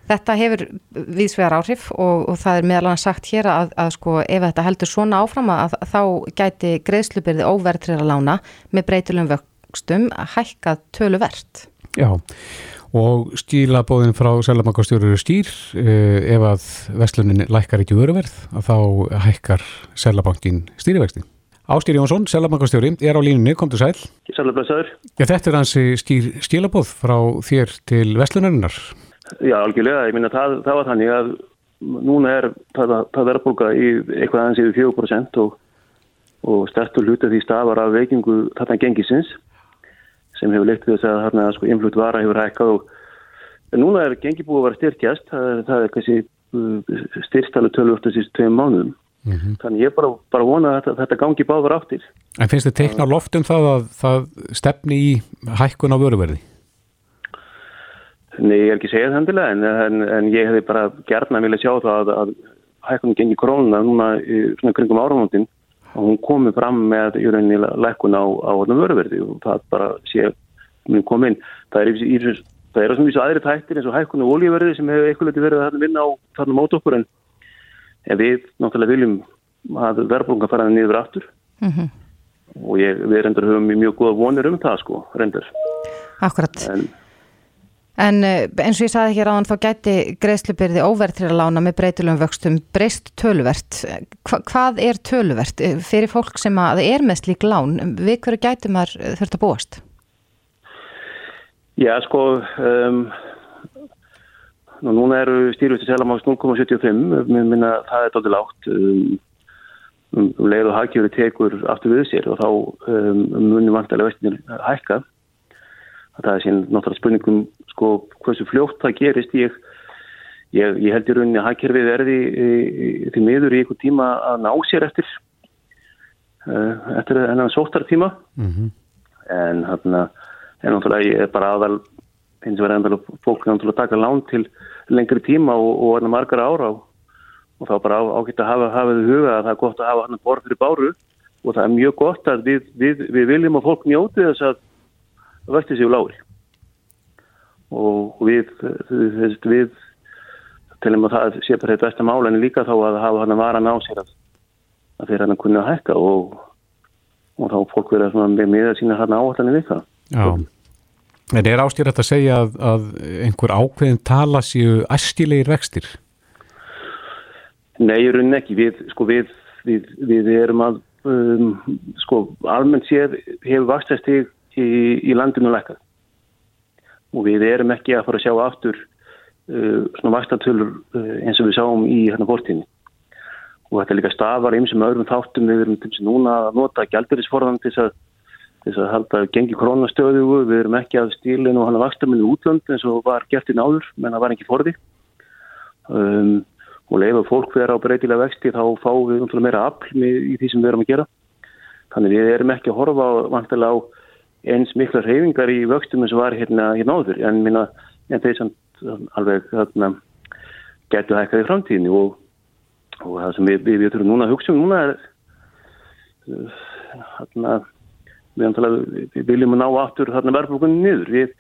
Þetta hefur viðsvegar áhrif og, og það er meðal annars sagt hér að, að sko ef þetta heldur svona áfram að, að þá gæti greiðslubyrði óvertrið að lána með breytilum vöxtum að hækka töluvert. Já, og stílabóðin frá Sælabankastjóru eru stýr eh, ef að vestlunin lækkar ekki vöruverð að þá hækkar Sælabankin stýrivexti. Ástýr Jónsson, Sælabankastjóri, er á línunni, komdu sæl. Já, þetta er hansi skýr stílabóð frá þér til vestlunarinnar. Já, algjörlega. Ég minna það, það var þannig að núna er það, það verðbólka í eitthvað aðeins yfir 4% og, og stertur hluti því stafar af veikingu þarna gengisins sem hefur leitt við þess að þarna sko influtt vara hefur hækkað og núna er gengi búið að vera styrkjast. Það er, það er kannski uh, styrstalu tölvöld þessi tveim mánuðum. Þannig ég bara, bara vona að þetta, þetta gangi báður áttir. En finnst þið teikna á loft um það að það stefni í hækkun á vöruverði? Nei, ég er ekki að segja það hendilega en, en, en ég hefði bara gerna vilja sjá það að, að hækkunum gengi krónuna núna í svona kringum áramótin og hún komi fram með í rauninni lækkun á, á vöruverði og það bara sé mun komin. Það er, í, í, það er svona vísu aðri tættir eins og hækkun og olíverði sem hefur eitthvað verið að vinna á þarna mót okkur en, en við náttúrulega viljum að verðbólunga fara niður aftur Mm -hmm. og ég, við reyndar höfum mjög góða vonir um það sko, reyndar. Akkurat. En, En eh, eins og ég saði hér áðan þá gæti greiðslubyrði óvertrið að lána með breytilum vöxtum breyst töluvert. Hva, hvað er töluvert Eh, fyrir fólk sem að er með slík lán? Við hverju gætum þar þurft að búast? Já, sko, um, nú, núna eru stýrjústi selamáks 0,75, mér minna það er doldið lágt, um, um, leið og hagkjöru tekur aftur við sér og þá um, munum vantilega vestinir hækka. Það er sín náttúrulega spurningum, sko, hversu fljótt það gerist. Ég, ég, ég held í rauninni að hagkjörfið er því, miður í einhver tíma að ná sér eftir, uh, eftir enn sóttar tíma Mm -hmm. en hérna en náttúrulega ég er bara aðal eins og verður endalega fólk náttúrulega taka lán til lengri tíma og, og enna margar ára og, þá bara ágætt að hafa, þau huga að það er gott að hafa hann borð fyrir báru og það er mjög gott að við, við, við viljum að fólk njóti þess að vexti séu lágur og við við, við telum að það sé bara þetta besta mála en líka þá að hafa hann að vara ná sér að, að þeir hann að kunna að hækka og, og þá fólk verður svona með miða sína hann áallanir við það Já, en er ástýrætt að segja að, að einhver ákveðin tala séu æskilegir vextir? Nei, ég raunin ekki. Við, sko, við, við, við erum að, um, sko, almennt séð hefur vakstastig í, í landinu lækkað. Og við erum ekki að fara að sjá aftur uh, svona vakstartölur uh, eins og við sáum í hérna fórtíðinni. Og þetta er líka stafar eins og með öðrum þáttum við erum til þess að núna að nota gældurisforðan til þess að þess að halda gengi krónastöðu, við erum ekki að stílinu og vaksta minni útlönd eins og var gert inn áður, menn það var ekki forði um, og leiða fólk vera á breytilega vexti þá fáum við meira afl í því sem við erum að gera þannig við erum ekki að horfa vantilega á eins mikla reyfingar í vöxtum eins og var hérna hérna áður. En minna en þeir sem alveg þarna getur hækkað í framtíðinu og, og það sem við, við, við þurfum núna að hugsa um núna er þarna við, við viljum að ná aftur verðbúkunni niður.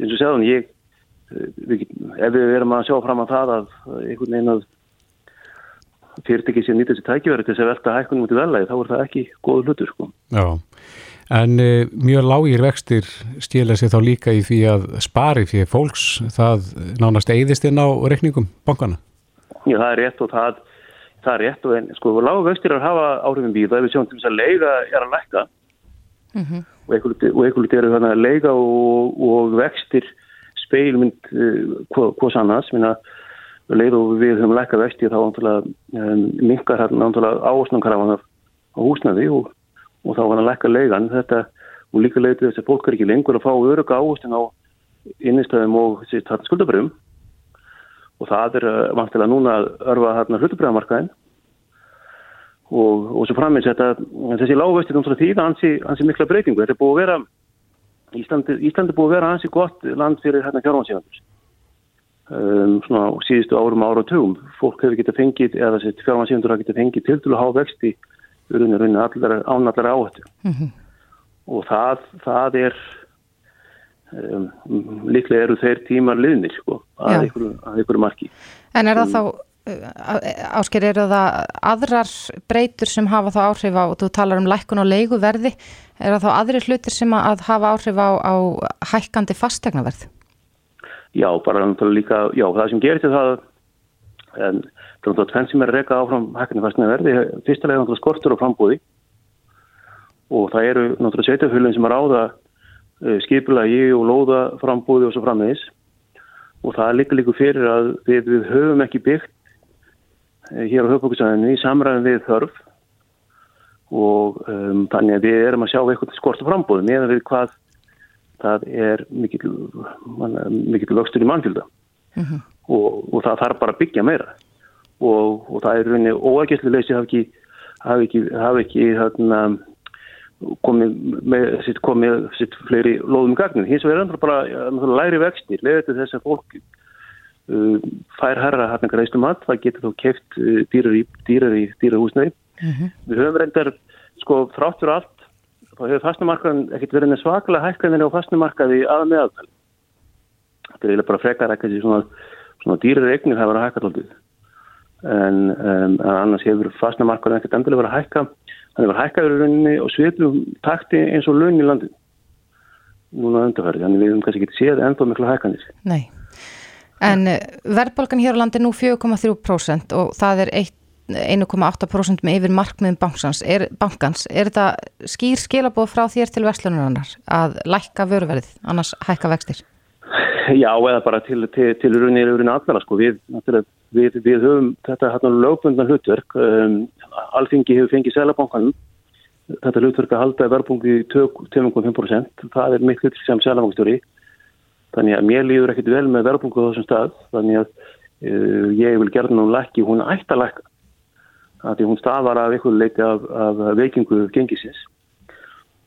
Eins og segðan, ég við, ef við erum að sjá fram að það að einhvern veginn að fyrirtekið sé nýttið sér tækifæri til þess að velta hækkunum út í velagi, þá er það ekki góð hlutur sko. Já, en e, mjög lágir vextir stila sér þá líka í því að spari fyrir fólks, það nánast eigðist inn á rekningum bankana? Já, það er rétt og það, það er rétt og en sko, lágur vextir er að hafa áhrifin býða ef við sjáum til þess að leiga er að lækka mm -hmm. og einhvern veit eru þannig að leiga og, og vextir speilmynd uh, hvors annars, minna leið og við höfum lækka vexti þá um, minkar hérna áhersnumkrafanar á húsnaði og, og þá var hann lækka leigan. Þetta og líka leiði þess að fólk er ekki lengur að fá öruga áhersnum á innistöðum og skuldabröðum og það er uh, vantilega núna að örfa hérna hlutubröðamarkaðin og, og svo framins þetta þessi lágvexti því það ansi, ansi mikla breytingu. Þetta er búið að vera Íslandi, Íslandi búið að vera ansi gott land fyrir hérna fjárhansíðandur um, svona síðustu árum ára tugum. Fólk hefur getið fengið, eða þessi fjármansýndur hafa getið fengið til til að hafa vexti ánallar áhættu. Mm -hmm. Og það, það er, um, líklega eru þeir tímar liðnir, sko, að einhverju marki. En er það um, þá, Ásker, eru það aðrar breytur sem hafa þá áhrif á, og þú talar um lækkun og leiguverði, er það þá aðrir hlutir sem að hafa áhrif á, á hækkandi fastegnaverð? Já, bara líka, já, það sem gerir til það, en það er tvenn sem er að reyka áfram hækkanir fastinu verði, fyrstulega skortur og frambúði og það eru náttúrulega sveitafölun sem er áða uh, skipulagi og lóða frambúði og svo frammeðis og það er líka líka fyrir að við, við höfum ekki byggt uh, hér á höfbókusæðinu í samræðin við þörf. Og um, þannig að við erum að sjá eitthvað skort og frambúði meðan við hvað það er mikill, vöxtur í mannfjölda. Mm -hmm. Og, og það þarf bara að byggja meira og, og það er rauninni óækjæslulegsi hafi ekki, hafi ekki, hafi ekki hérna, komið með sitt, komið sitt fleiri loðum gagnum. Hins vegar er bara læri vextir, leðið til þess að fólk uh, fær herra hérna greiðslu mat, það getur þá keft uh, dýrar í, dýrahúsnei. Mm -hmm. Við höfum reyndar, sko, þráttur allt þá hefur fastnumarkaðin ekkert verið svaklega hækkanir á fastnumarkaði að meðaltali. Þetta er eiginlega bara frekar ekkert í svona, svona dýrir eignir það verið að hækka tóltið. En, um, en annars hefur fastnumarkaðin ekkert endilega verið að hækka. Að það hækkaður í rauninni og svipum takti eins og laun í landin. Núna undarfærið, þannig við hefum kannski ekki séð ennþá miklu hækkanir. Nei. En eh, verðbólgan hér á landi nú 4,3% og það er eitt 1,8% með yfir markmiðum bankans er, bankans, er þetta skýr skilabóð frá þér til verslunarinnar að lækka vöruverðið, annars hækka vextir? Já, eða bara til, til, til rauninni rauninni allra sko, við, við, við höfum þetta hérna lögbundan hlutverk, um, alþingi hefur fengið selabankanum, þetta hlutverk að halda verðbungi 2,5%, það er hlutur sem selabankstjóri, þannig að mér líður ekkit vel með verðbungu á þessum stað, þannig að uh, ég vil gerða nú lækki, hún ætti að lækka að því hún stafar af einhverju leiti af, af veikingu gengisins.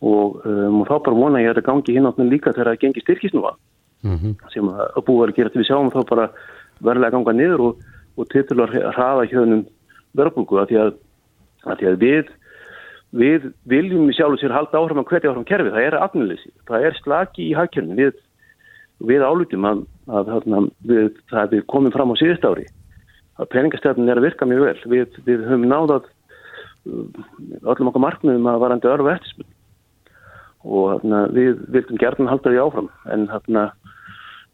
Og, um, þá bara vona ég að þetta gangi hinn áttin líka þegar það gengi styrkist nú að mm -hmm. sem að búið að gera til við sjáum þá bara verðilega ganga niður og, og til að hraða hjöðnum verðbúku að því að, að, því að við, við viljum sjálf og sér halda áhrifan hverja áhrifan kerfi, það er afnuleysi, það er slaki í hagkjörnum við, við álutum að, að við, það er komið fram á síðust ári. Að peningastefnin er að virka mjög vel. Við, við höfum náðað uh, öllum okkar markmiðum að varandi örfu eftirspunni og þarna, við vildum gerðin halda því áfram. En, þarna,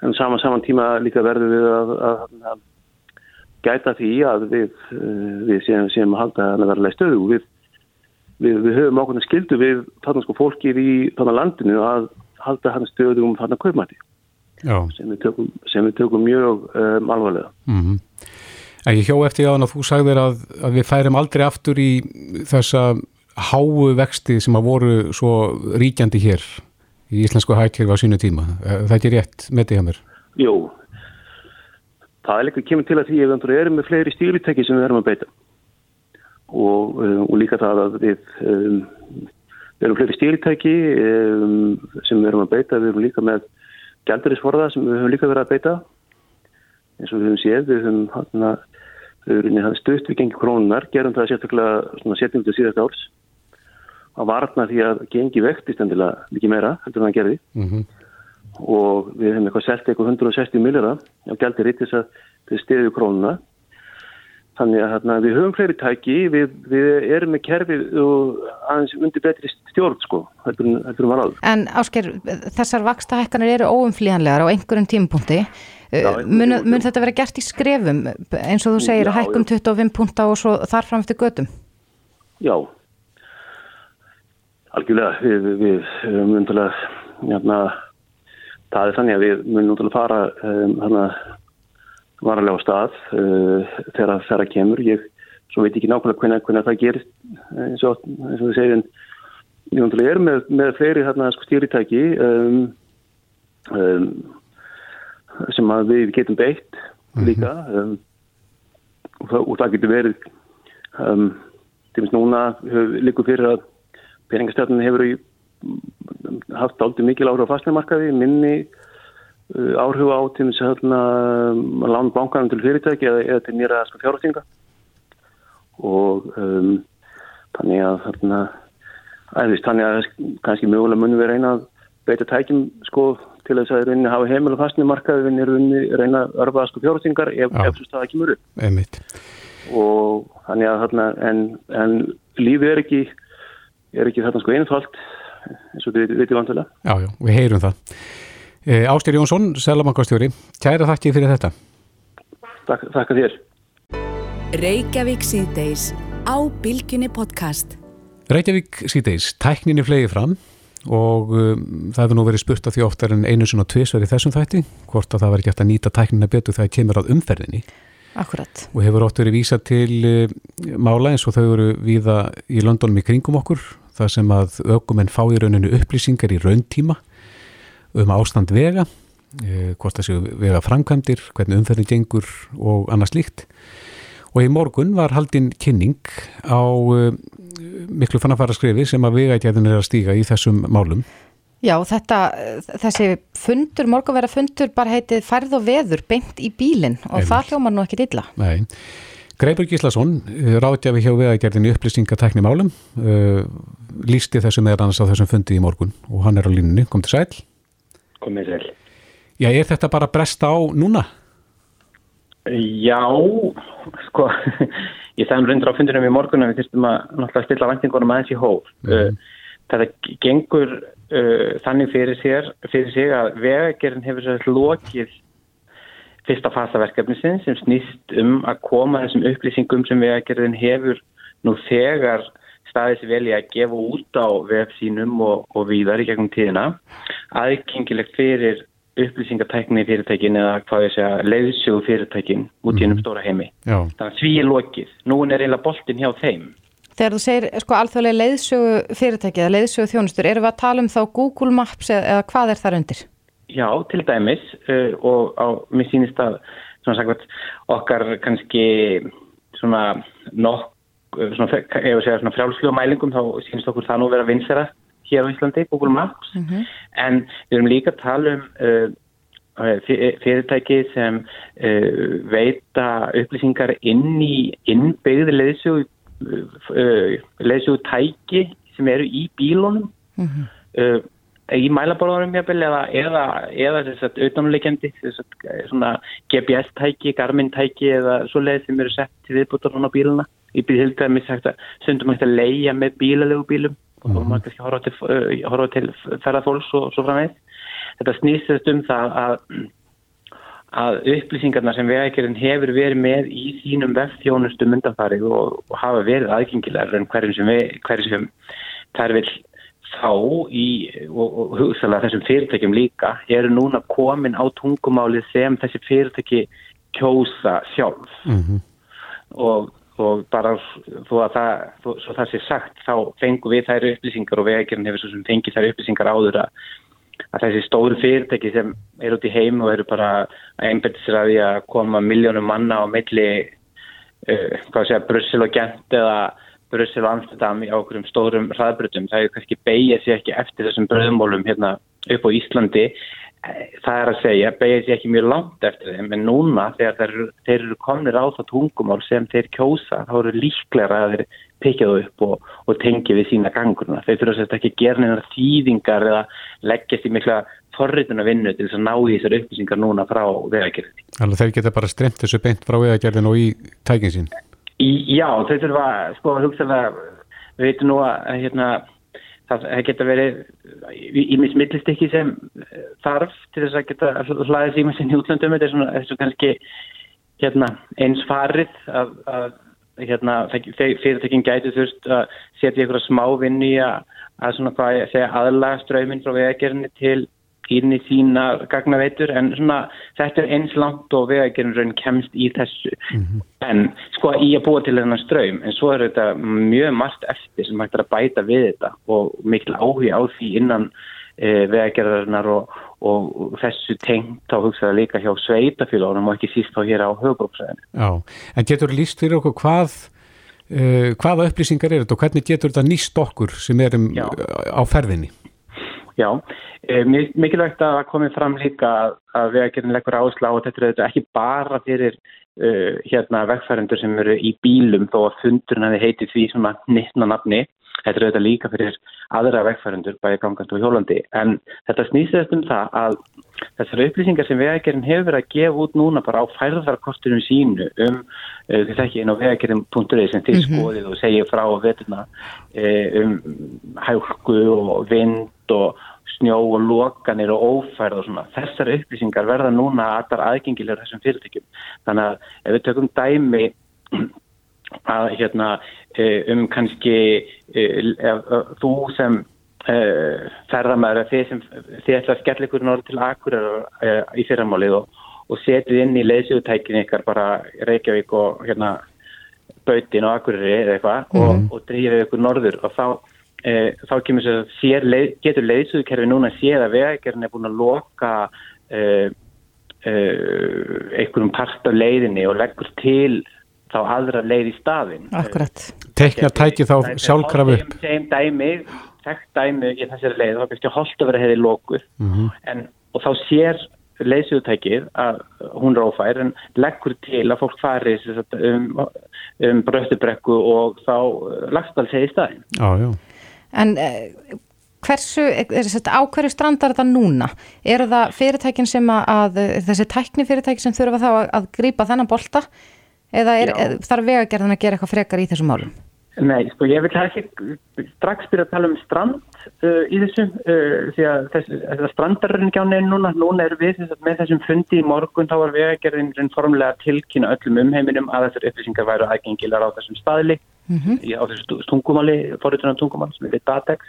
en saman saman tíma líka verðum við að, að, að gæta því að við, uh, við séum, séum að halda að verða stöðu við, við, við höfum ákveðin skildu við þarna sko fólkið í þarna landinu að halda hann stöðu um þarna kaupmæti sem við tökum, sem við tökum mjög um, alvarlega. Mm -hmm. Ég hjó eftir því að þú sagðir að, að við færum aldrei aftur í þessa háu vexti sem að voru svo ríkjandi hér í íslensku hækjörfi á sínu tíma. Eh, Það er ekki rétt með því að mér. Jú, það er líka kemur til að því ef við erum með fleiri stýritæki sem við erum að beita og, um, og líka það að við, um, við erum fleiri stýritæki um, sem við erum að beita, við erum líka með gældurisforða sem við höfum líka verið að beita eins og við höfum séð, við höfum hann að stutt við gengi krónunar, gerum það sérstaklega setjum til síðast árs að varna því að gengi vektist endilega mikið meira heldur en það gerði Mm -hmm. og við hefum eitthvað selt eitthvað 160 millera á gældir í þess að þau stiðu krónuna þannig að hérna, við höfum fleiri tæki við, við erum með kerfið og aðeins undir betri stjórn sko, heldur en- heldur en var áður En Ásker, þessar vakstahækkanir eru óumflýjanlegar á einhverjum tímapunkti. Já, mun, mun þetta vera gert í skrefum eins og þú segir að Já, hækkum 25 punta og svo þar fram eftir götum? Já, algjörlega við, við, munum til að hérna, það er þannig að við munum til að fara um, hérna, varalega á stað uh, þegar það kemur. Ég svo veit ekki nákvæmlega hvernig, hvernig það gerist eh, eins og, eins og við segjum við munum til að erum með, með fleiri hérna, sko, stýritæki um, um, sem að við getum beitt líka um, og, það, og það getur verið um, til dæmis núna líkur fyrir að peningastjarnin hefur í, haft aldrei mikil áhrif á fastnæmarkaði, minni uh, áhrif á að hérna, lána bankanum til fyrirtæki eða, eða til nýra sko, fjárhástinga og um, þannig að hérna, æðist, þannig að kannski mögulega munum við reyna að beita tækjum sko til þess að reyna að hafa heimil og fastnæmarkaði við reyna að örfa sko fjárhástingar ef, svo staða upp Einmitt. og þannig að þarna, en, en lífið er ekki er ekki þarna sko einfalt eins og við veitum vantilega. Já, já, við heyrum það. E, Ástyr Jónsson, Selabankastjóri, kæra þakki fyrir þetta. Takk, takk þér. Reykjavík síðdeis á Bilginni podcast. Reykjavík síðdeis, tækninni flegi fram og um, það hefur nú verið spurt að því oftar en einu sinna tvisverði þessum þætti, hvort að það ekki eftir að nýta tæknina betur þegar kemur að umferðinni. Akkurat. og hefur ótt verið vísa til uh, mála eins og þau eru víða í Londonum í kringum okkur þar sem að aukumenn fá í rauninu upplýsingar í rauntíma um ástand vega uh, hvort það séu vega framkvæmdir hvernig umferðin gengur og annað slíkt og í morgun var haldinn kynning á uh, miklu fannafæra skrifi sem að vegætjæðin er að stíga í þessum málum Já, þetta, þessi fundur, morgunverða fundur bara heitið færð og veður beint í bílinn og Einmitt. það hljómar nú ekki illa. Nei. Greipur Gíslason, ráðgjafi hjá vegagerðinni upplýsingatekni málum, uh, lísti þessu meðan annars á þessum fundi í morgun og hann er á línunni, kom til sæl. Komið sæl. Já, er þetta bara bresta á núna? Já, sko, [laughs] ég sagði um reyndur á fundinum í morgun að við þyrstum að stilla væntingunum aðeins í hóf. Mm. Þetta gengur uh, þannig fyrir, sér, fyrir sig að vegagerðin hefur sér lokið fyrsta fasaverkefnisinn sem snýst um að koma þessum upplýsingum sem vegagerðin hefur nú þegar staðið sér vel í að gefa út á vef sínum og, og víðar í gegnum tíðina aðgengilegt fyrir upplýsingatækni fyrirtækin eða hvað ég segja leiðsögu fyrirtækin út í ennum stóra heimi. Já. Þannig að því er lokið. Nú er eiginlega boltin hjá þeim. Þegar þú segir sko alþjóðlega leiðsögu fyrirtæki eða leiðsögu þjónustur, erum við að tala um þá Google Maps eða, eða hvað er þar undir? Já, til dæmis uh, og á, mér sýnist að svona sagt, okkar kannski svona nokk, svona, ef við segja svona frjálslu mælingum þá sýnist okkur það nú vera vinsera hér á Íslandi, Google Maps Mm -hmm. en við erum líka að tala um uh, fyrirtæki sem uh, veita upplýsingar inn í innbyggði leiðsögu uh, leiðsögu tæki sem eru í bílunum Mm -hmm. Uh, í mælaborðunum jafnvel eða, eða, eða þess að auðvitaðnuleikjandi svona GPS-tæki, Garmin-tæki eða svo leið sem eru sett til viðbútar á bíluna. Í bílhildæmi stundum hægt að leia með bílalegu bílum og þá maður kannski horfa til, uh, horfa til ferðarfólks og svo framvegð. Þetta snýstast um það að að upplýsingarna sem vegagerinn hefur verið með í sínum vefþjónustu myndafarið og, og hafa verið aðgengilegar en hverjum sem, sem þær vil þá í og, og hugsalega þessum fyrirtækjum líka eru núna komin á tungumálið sem þessi fyrirtæki kjósa sjálf Mm -hmm. og, og bara þó að það, þó, svo það sé sagt þá fengum við þær upplýsingar og vegagerinn hefur svo sem fengið þær upplýsingar áður að, að þessi stóru fyrirtæki sem eru út í heim og eru bara að einbæta sér að því að koma miljónum manna á milli uh, hvað segja, Brussel og Gent eða Brussel og Amsterdam í ákveðum stórum hraðbrutum, það er kannski beigja sér ekki eftir þessum bröðmólum hérna upp á Íslandi það er að segja, beigir sér ekki mjög langt eftir þeim, en núna þegar þeir, þeir eru komnir á það tungumál sem þeir kjósa, þá eru líklega að þeir pekja það upp og, og tengi við sína gangurna. Þeir þurfa sérst ekki að gera neina þýðingar eða leggjast í mikla forrituna vinnu til þess að ná í þessar upplýsingar núna frá vegagerðin. Þeir geta bara stremt þessu beint frá vegagerðin og í tækin sín? Í, já, þeir þurfa, sko, hugsaðlega, við veitum nú að hérna, það geta verið ímis millistikki sem eh, þarf til þess að geta hlaðið síma sinni útlöndum. Þetta er svona, svona kannski hérna, eins farið að, að hérna, fyrirtekin gæti þurft að setja ykkur smá vinn í að, að svona hvað ég segja aðlaga ströyminn frá vegagerðinni til inn í sína gagnaveitur en svona þetta er eins langt og vegagerðin kemst í þessu mm -hmm. en sko í að búa til þennan ströym en svo er þetta mjög margt eftir sem hægt er að bæta við þetta og mikil áhuga á því innan e, vegagerðarinnar og, og, þessu tengt á hugsaða líka hjá sveitafélagunum og ekki síst á hér á höfbróksæðinu. Já, en getur líst fyrir okkur hvað uh, hvaða upplýsingar er þetta og hvernig getur þetta nýst okkur sem erum Já. á ferðinni? Já, e, mikilvægt að komið fram líka að, að vegagerðin leggur áslá og þetta er ekki bara fyrir uh, hérna vegfærendur sem eru í bílum þó að fundurinn hefði heitið því svona nittna nafni. Þetta er líka fyrir aðra vegfærendur bæði gangand og hjólandi en þetta snýstast um það að þessar upplýsingar sem vegagerðin hefur verið að gefa út núna bara á færðarkostunum sínu um uh, þess ekki einn á vegagerðin.is sem þið -hmm. skoðið og segja frá vetuna uh, um hálku og vind og snjó og lokanir og ófærð og svona. Þessar upplýsingar verða núna aðtar aðgengilegur þessum fyrirtækjum. Þannig að ef við tökum dæmi [clears throat] að hérna e, um kannski þú sem e, ferðamæður þið sem þið ætla að skella ykkur norð til akkurar í fyrramálið og, og setið inn í leysjútækinu ykkar bara Reykjavík og hérna Bautin og Akureyri eða eitthvað mm -hmm. og, og drýfið ykkur norður og þá e, þá kemur sér að sér, leið, getur leiðsögukerfi núna að séð að vegagerðin er búin að loka e, e, einhverjum part af leiðinni og leggur til þá aðra leið í staðin. Akkurat. Teknar tæki þá sjálfkraf upp. Þeim dæmi, þekkt dæmi í þessari leið, þá kannski holdt að vera heiði lokuð mm -hmm. en, og þá sér leysugutækið að hún er ófær en leggur til að fólk fari um, um bröttubrekku og þá lagst alls hefði staðin. Já, já. En eh, hversu, er þetta á hverju strandar þetta núna? Er það fyrirtækin sem að, þessi tækni fyrirtækin sem þurfa þá að, að grýpa þennan bolta? Eða er, þarf vegagerðan að gera eitthvað frekar í þessum málum? Nei, sko ég vil ekki strax byrja að tala um strand uh, í þessu uh, því að þess, strandarinn ekki á neina núna, núna er við þess, með þessum fundi í morgun þá var vegagerðin formlega tilkynna öllum umheiminum að þessar upplýsingar væru aðgengilar á þessum staðli mm -hmm. í, á þessu tungumáli, forriðunar tungumáli sem við Datex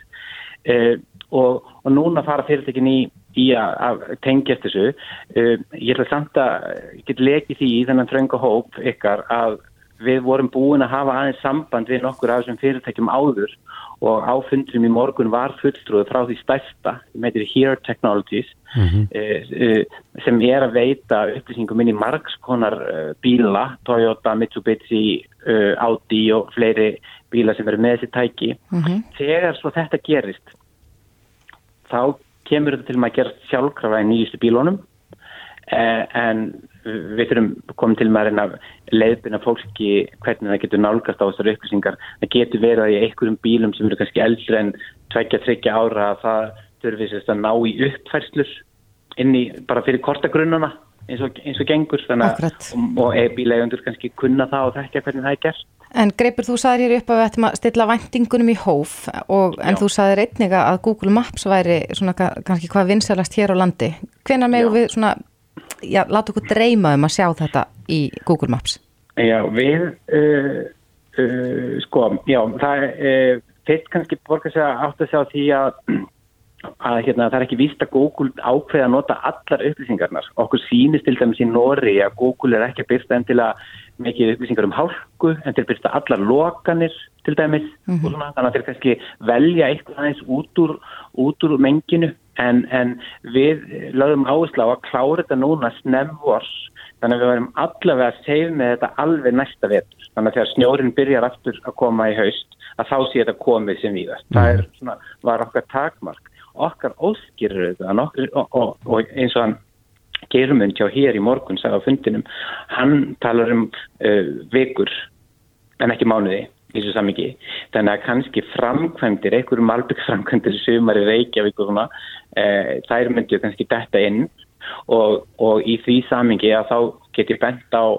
uh, og, og núna fara fyrirtekin í, í að, tengjast þessu uh, ég ætla samt að geta lekið því í þennan þrönga hóp ykkar að við vorum búin að hafa aðeins samband við nokkur af þessum fyrirtækjum áður og áfundum í morgun var fulltrúið frá því stærsta, sem heitir Here Technologies mm -hmm. eh, sem er að veita upplýsingum inn í margskonar eh, bíla, Toyota, Mitsubishi, eh, Audi og fleiri bíla sem eru með þessi tæki. Mm -hmm. Þegar svo þetta gerist, þá kemur þetta til að gera sjálfkrafa í nýjustu bílónum en við þurfum komið til með að leiðbina fólki hvernig það getur nálgast á þessar upplýsingar. Það getur verið að í einhverjum bílum sem eru kannski eldri en tveikja, tryggja ára að það þurfið sérst að ná í uppfærslur inn í bara fyrir kortagrunnuna eins og, eins og gengur að og e-bílegundur kannski kunna það og þekkja hvernig það er gert. En Greipur, þú sagðir hér upp að við ættum að stilla vendingunum í hóf og, en Já. þú sagðir einniga að Google Maps væri svona kannski hvað vinsalast hér á landi. Hvenar megu við svona já, láta okkur dreyma um að sjá þetta í Google Maps? Já, við uh, uh, sko, já, það er uh, fyrst kannski borgar sig að átt að sjá því að að hérna, það er ekki víst að Google ákveða að nota allar upplýsingarnar. Okkur sýnist til dæmis í Nóri að Google er ekki að byrsta endilega mikið upplýsingar um hálku en til byrsta allar lokanir til dæmis mm -hmm. og svona þannig að þeir kannski velja eitthvað aðeins út úr, út úr menginu en, en við lögum áherslu á að klára þetta núna snemvors þannig að við varum allavega að segja með þetta alveg næsta vetur. Þannig að þegar snjórin byrjar aftur að koma í haust að þá sé þetta komið sem -hmm. Það er, svona, var okkar takmark. Okkar óskýrur og, og, og eins og hann gerumund hjá hér í morgun sagði á fundinum, hann talar um uh, vikur en ekki mánuði þessu samingi þannig að kannski framkvæmdir einhverjum malbyggsframkvæmdir sumar í Reykjavík og svona, uh, þær myndir kannski detta inn. Og, og í því samingi að þá geti bent á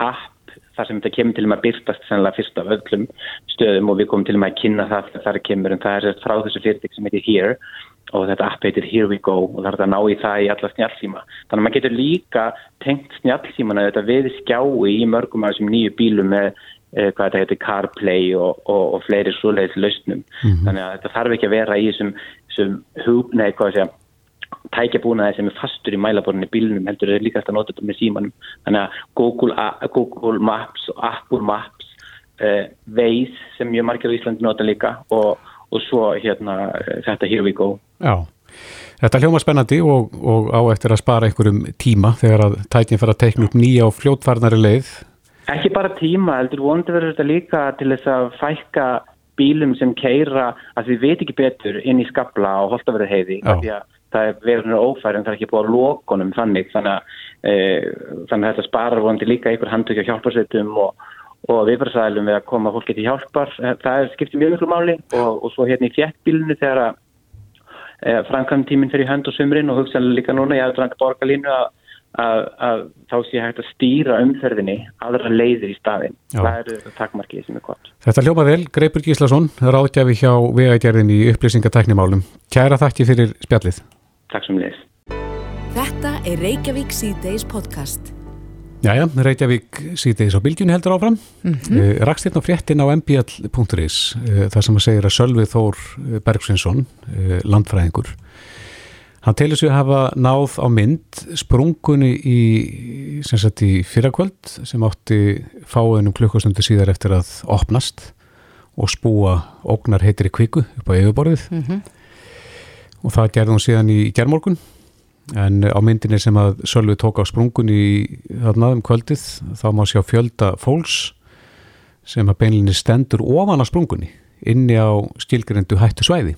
app þar sem þetta kemur til með að byrtast sannlega fyrst af öllum stöðum og við komum til með að kynna það þar kemur. En það er frá þessu fyrirtæk sem heitir Here og þetta app heitir Here We Go og það er að ná í það í alla snjálfsíma. Þannig að maður getur líka tengt snjálfsímana þetta við skjái í mörgum af þessum nýju bílum með hvað þetta heitir CarPlay og, og, og fleiri svoleiðis lausnum. Mm -hmm. Þannig að þetta þarf ekki að vera í þessum, hug, nei, hvað sé að tækjabúnaði sem er fastur í mælaborðinni bílunum heldur er líka eftir að nota þetta með símanum þannig að Google, Google Maps og Apple Maps uh, Waze sem mjög margir á Íslandi nota líka og, og svo hérna uh, þetta Here We Go Já, þetta hljóma spennandi og, og á eftir að spara einhverjum tíma þegar að tæknin fara að teikna upp nýja og fljótfarnari leið Ekki bara tíma, heldur vondi verður þetta líka til þess að fækka bílum sem keira að við veit ekki betur inn í skabla og holtaverði heiði því að það er verður ófæri en það er ekki búið á lokunum þannig þannig að, e, þannig að þetta sparar vonandi líka einhver handtökja hjálparsveitum og, og viðfarsælum við að koma fólki til hjálpar. E, það er skiptið mjög mjög máli og, og svo hérna í fjettbílunu þegar að e, framkvæmtíminn fyrir hönd og sumrin og hugsanlega líka núna ég hafði dranga borgarlínu að Að, að þá sé hægt að stýra umferðinni aðra leiðir í staðin Já. það eru takkmarkið sem er gott Þetta hljóma vel, Greipur Gíslason ráðgjafi hjá vegagerðin í upplýsingateknimálum Kæra þakki fyrir spjallið Takk sem leys. Þetta er Reykjavík C-Days podcast. Jæja, Reykjavík C-Days á bylgjunni heldur áfram. Mm -hmm. uh, Rakst hérna fréttin á mbl.is uh, þar sem að segja að Sölvi Þór eh, Bergsinsson, uh, landfræðingur, hann telur sig að hafa náð á mynd sprungunni í, í fyrrakvöld sem átti fáinum klukkustundu síðar eftir að opnast og spúa ógnar heitir í kviku upp á yfirborðið. Mm -hmm og það gerði hún síðan í gerðmorgun en á myndinni sem að Sölvi tók á sprungun í þarna um kvöldið þá má sjá fjölda fólks sem að beinlinni stendur ofan á sprungunni inni á skilgrindu hættu svæði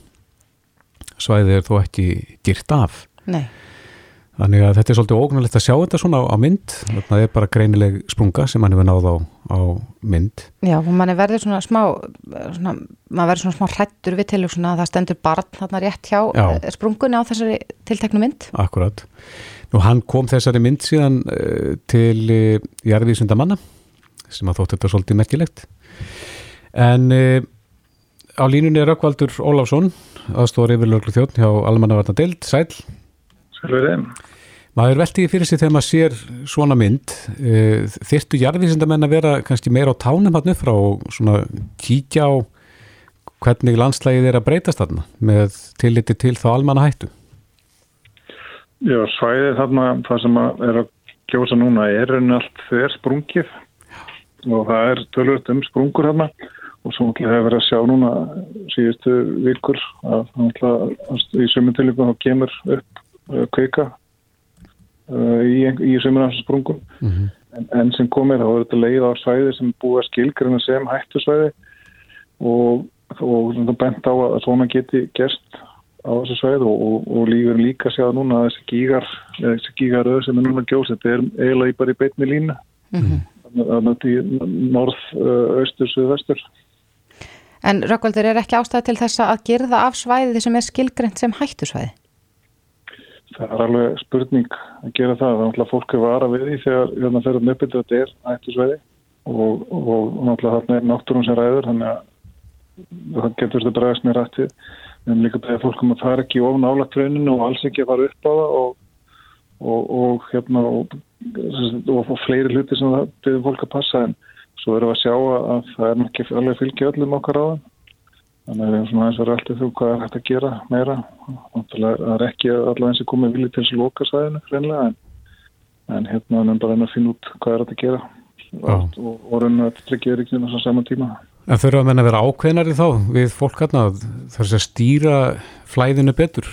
svæði er þó ekki girt af Nei Þannig að þetta er svolítið ógnulegt að sjá þetta svona á mynd, það er bara greinileg sprunga sem hann hefur náð á, á mynd. Já, og mann er verður svona smá, svona, maður verður svona smá hrættur við til að það stendur barn þarna rétt hjá Já. Eh, sprungunni á þessari tilteknu mynd. Akkurat. Nú hann kom þessari mynd síðan uh, til uh, Jærvísunda manna sem að þótt þetta svolítið merkilegt. En uh, á línunni er Rökkvaldur Óláfsson, aðstóður yfirlöglu þjótt hjá Almannavarna Deild, Sæl. Maður veldi fyrir sig þegar maður sér svona mynd. Eh, þyrstu jarðvísindamenn að vera kannski meira á tánum hann upp frá og svona kíkja á hvernig landslægið er að breytast þarna með tilliti til þá almanna hættu Já, svæðið þarna það sem er að gjósa núna er enn allt þeir sprungið og það er tölvöld um sprungur þarna og svo hefur við verið að sjá núna síðustu vilkur að í sömum tilíku þá kemur upp Uh, kveika uh, í, í sömurnarsprungum mm -hmm. en, en sem komir þá er þetta leið á svæði sem búið að skilgruna sem hættusvæði og, og það bent á að svona geti gerst á þessu svæði og, og, og lífur líka að sjá núna að þessi gígar þessi gígaröð sem er núna gjóðs þetta er eiginlega bara í beitni línu mm -hmm. þannig að þetta er norð, austur, suðvestur En Rökkvaldur er ekki ástæði til þess að gerða af svæði sem er skilgrend sem hættusvæði? Það er alveg spurning að gera það. Það er náttúrulega fólk að vara við því þegar hérna ferðum uppið þetta er ættisveiði og, og náttúrulega þarna er náttúrun sem ræður þannig að það getur þetta bregðast með rættið. En líka beðið fólkum að það er ekki ofn álagt rauninu og alls ekki að fara upp á það og, og, og hérna fleiri hluti sem það beðið fólk að passa en svo erum við að sjá að það er ekki alveg fylgja öllum okkar á það Þannig að við erum svona aðeins að rölda þú hvað er hægt að gera meira. Það er ekki allavega eins og komið vilja til þess að loka sæðinu hreinlega en, en hérna erum bara enn að finna út hvað er hægt að gera og, og, reyna að tryggja ríkinu á saman tíma. En þurfa að menna að vera ákveðnari þá við fólk hérna þess að stýra flæðinu betur?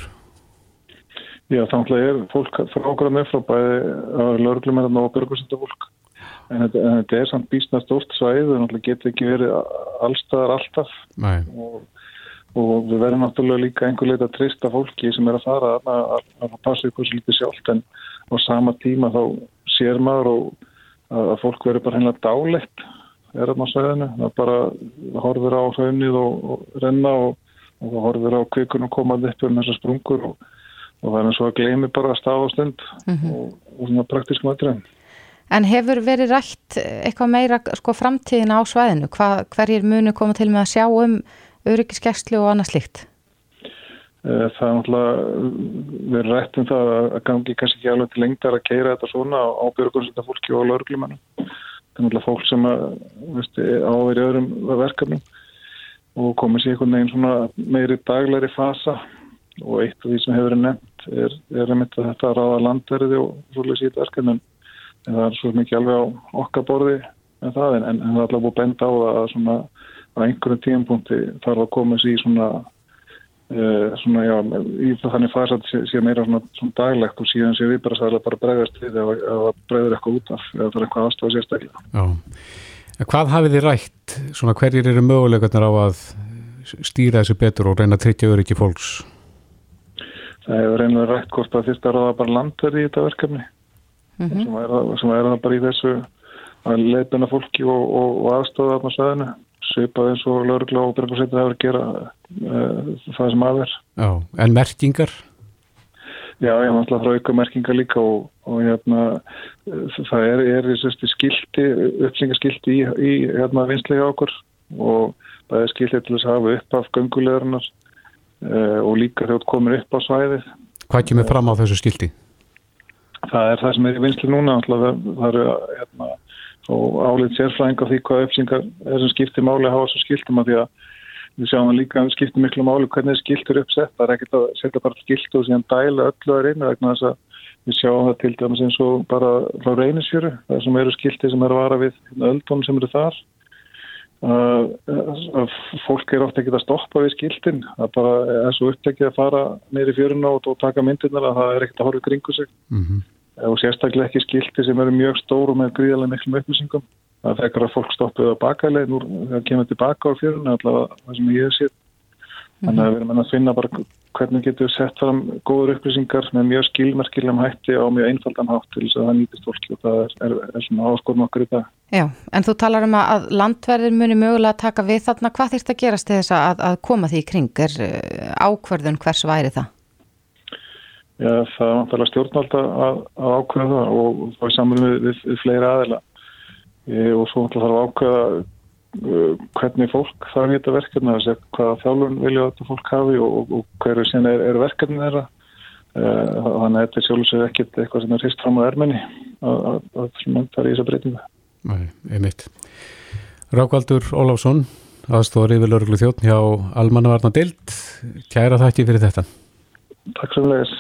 Já, þannig að er fólk frá okkur að með frá bæði að lögurlumennan og björgursenda fólk. En þetta, en þetta er samt bísna stórt svæð og náttúrulega getur ekki verið allstaðar alltaf. Og, og við verðum náttúrulega líka einhver leita að trista fólki sem er að fara að, að, að passa ykkur svo lítið sjálft. En á sama tíma þá sér maður og að, að fólk verður bara hennilega dálegt er að maður svæðinu, það bara horfir á hraunið og, og renna og, og það horfir á kvikunum komað upp um þessar sprungur og það er eins og að gleymi bara að stafa á stund mm -hmm. og svona praktískum aðdrein En hefur verið rætt eitthvað meira sko framtíðin á svæðinu? Hva, hverjir munu koma til með að sjá um öryggiskeslu og annað slikt? Það er náttúrulega verið rætt um það að gangi kannski ekki alveg til lengdar að keira þetta svona á björgunsynda fólki og lögurglumannum. Það er náttúrulega fólk sem áverið öðrum verkefnum og komið sér einhvern veginn svona meiri daglæri fasa og eitt af því sem hefur verið nefnt er, er að þetta ráða landverði og svolítið síðan verkefnum en það er svo mikið alveg á okkar borði en það en, en það er alveg búið bend á að svona á einhverjum tíumpunkti þarf að koma sér í svona uh, svona já, í þannig fæs að sé, sé meira svona, svona daglegt og síðan sé við bara sæðilega bara bregðast við eða, eða bregður eitthvað út af eða það er eitthvað aðstofa sérstaklega. Já, en hvað hafið þið rætt? Svona hverjir eru mögulegarnir á að stýra þessu betur og reyna að tryggja öryggi fólks? Það hefur reynilega rætt hvort að fyrst að ráða bara landverði í þetta verkefni mm -hmm. sem, er, sem er bara í þessu að leipina fólki og, og, og aðstofa þarna sæðinu svipað eins og laurugla og byrjum að gera uh, það sem aðver Já, en merkingar? Já, ég var alltaf frá auka merkingar líka og, og hérna það er, er þessi skildi uppsingaskildi í, í hérna vinslega okkur og það er skildi til þess að hafa upp af göngulegarinnar uh, og líka þjótt komir upp á svæðið Hvað kemur fram á þessu skildi? Það er það sem er í vinsli núna það eru hérna, álið sérfræðing á því hvað uppsingar er sem skiptir máli að hafa svo skiltum að því að við sjáum að líka skiptir miklu máli hvernig skiltur uppsett. Það er ekkert að setja bara skiltu og síðan dæla öllu að reyna vegna þess að við sjáum það til dæmis eins og bara frá reynisfjöru það sem eru skilti sem eru að vara við öldunum sem eru þar að, að fólk er ofta ekki að stoppa við skiltin. Það bara er svo upptekið að fara neyri fjöruna og, taka myndirnar að það er ekkert að horfa kringu sig. Mm -hmm. og sérstaklega ekki skilti sem eru mjög stóru með gríðarlega miklum upplýsingum. Það þekkar að fólk stoppuð á bakalegin og það kemur tilbaka á fjöruna allavega það sem ég hef sér þannig að við erum að finna bara hvernig getur við sett fram góður upplýsingar með mjög skilmerkilegum hætti og mjög einfaldan hátt til þess að það nýtist fólki og það er, er, er svona áskorun okkur í það. Já, en þú talar um að landverðir muni mögulega að taka við þarna, hvað þýrst að gerast þess að, að koma því í kring? Er eh, ákverðun hvers væri það? Já, það er náttúrulega stjórnvalda að, að ákveða það og þá er saman við, við, við fleira aðila e, og svo náttúrulega þarf Uh, hvernig fólk að verkefna þess að hvaða þjálfun vilja þetta fólk hafi og, og, og hverju síðan er, er verkefni þeirra. Uh, þannig að þetta er sjálfsög ekkert eitthvað sem er hrist fram á erminni að það er í þessa breytinga Nei, einmitt. Rákvaldur Óláfsson aðstofar yfir lörglu þjóttn hjá Almannavarna Dild Kæra þætti fyrir þetta. Takk svo mjög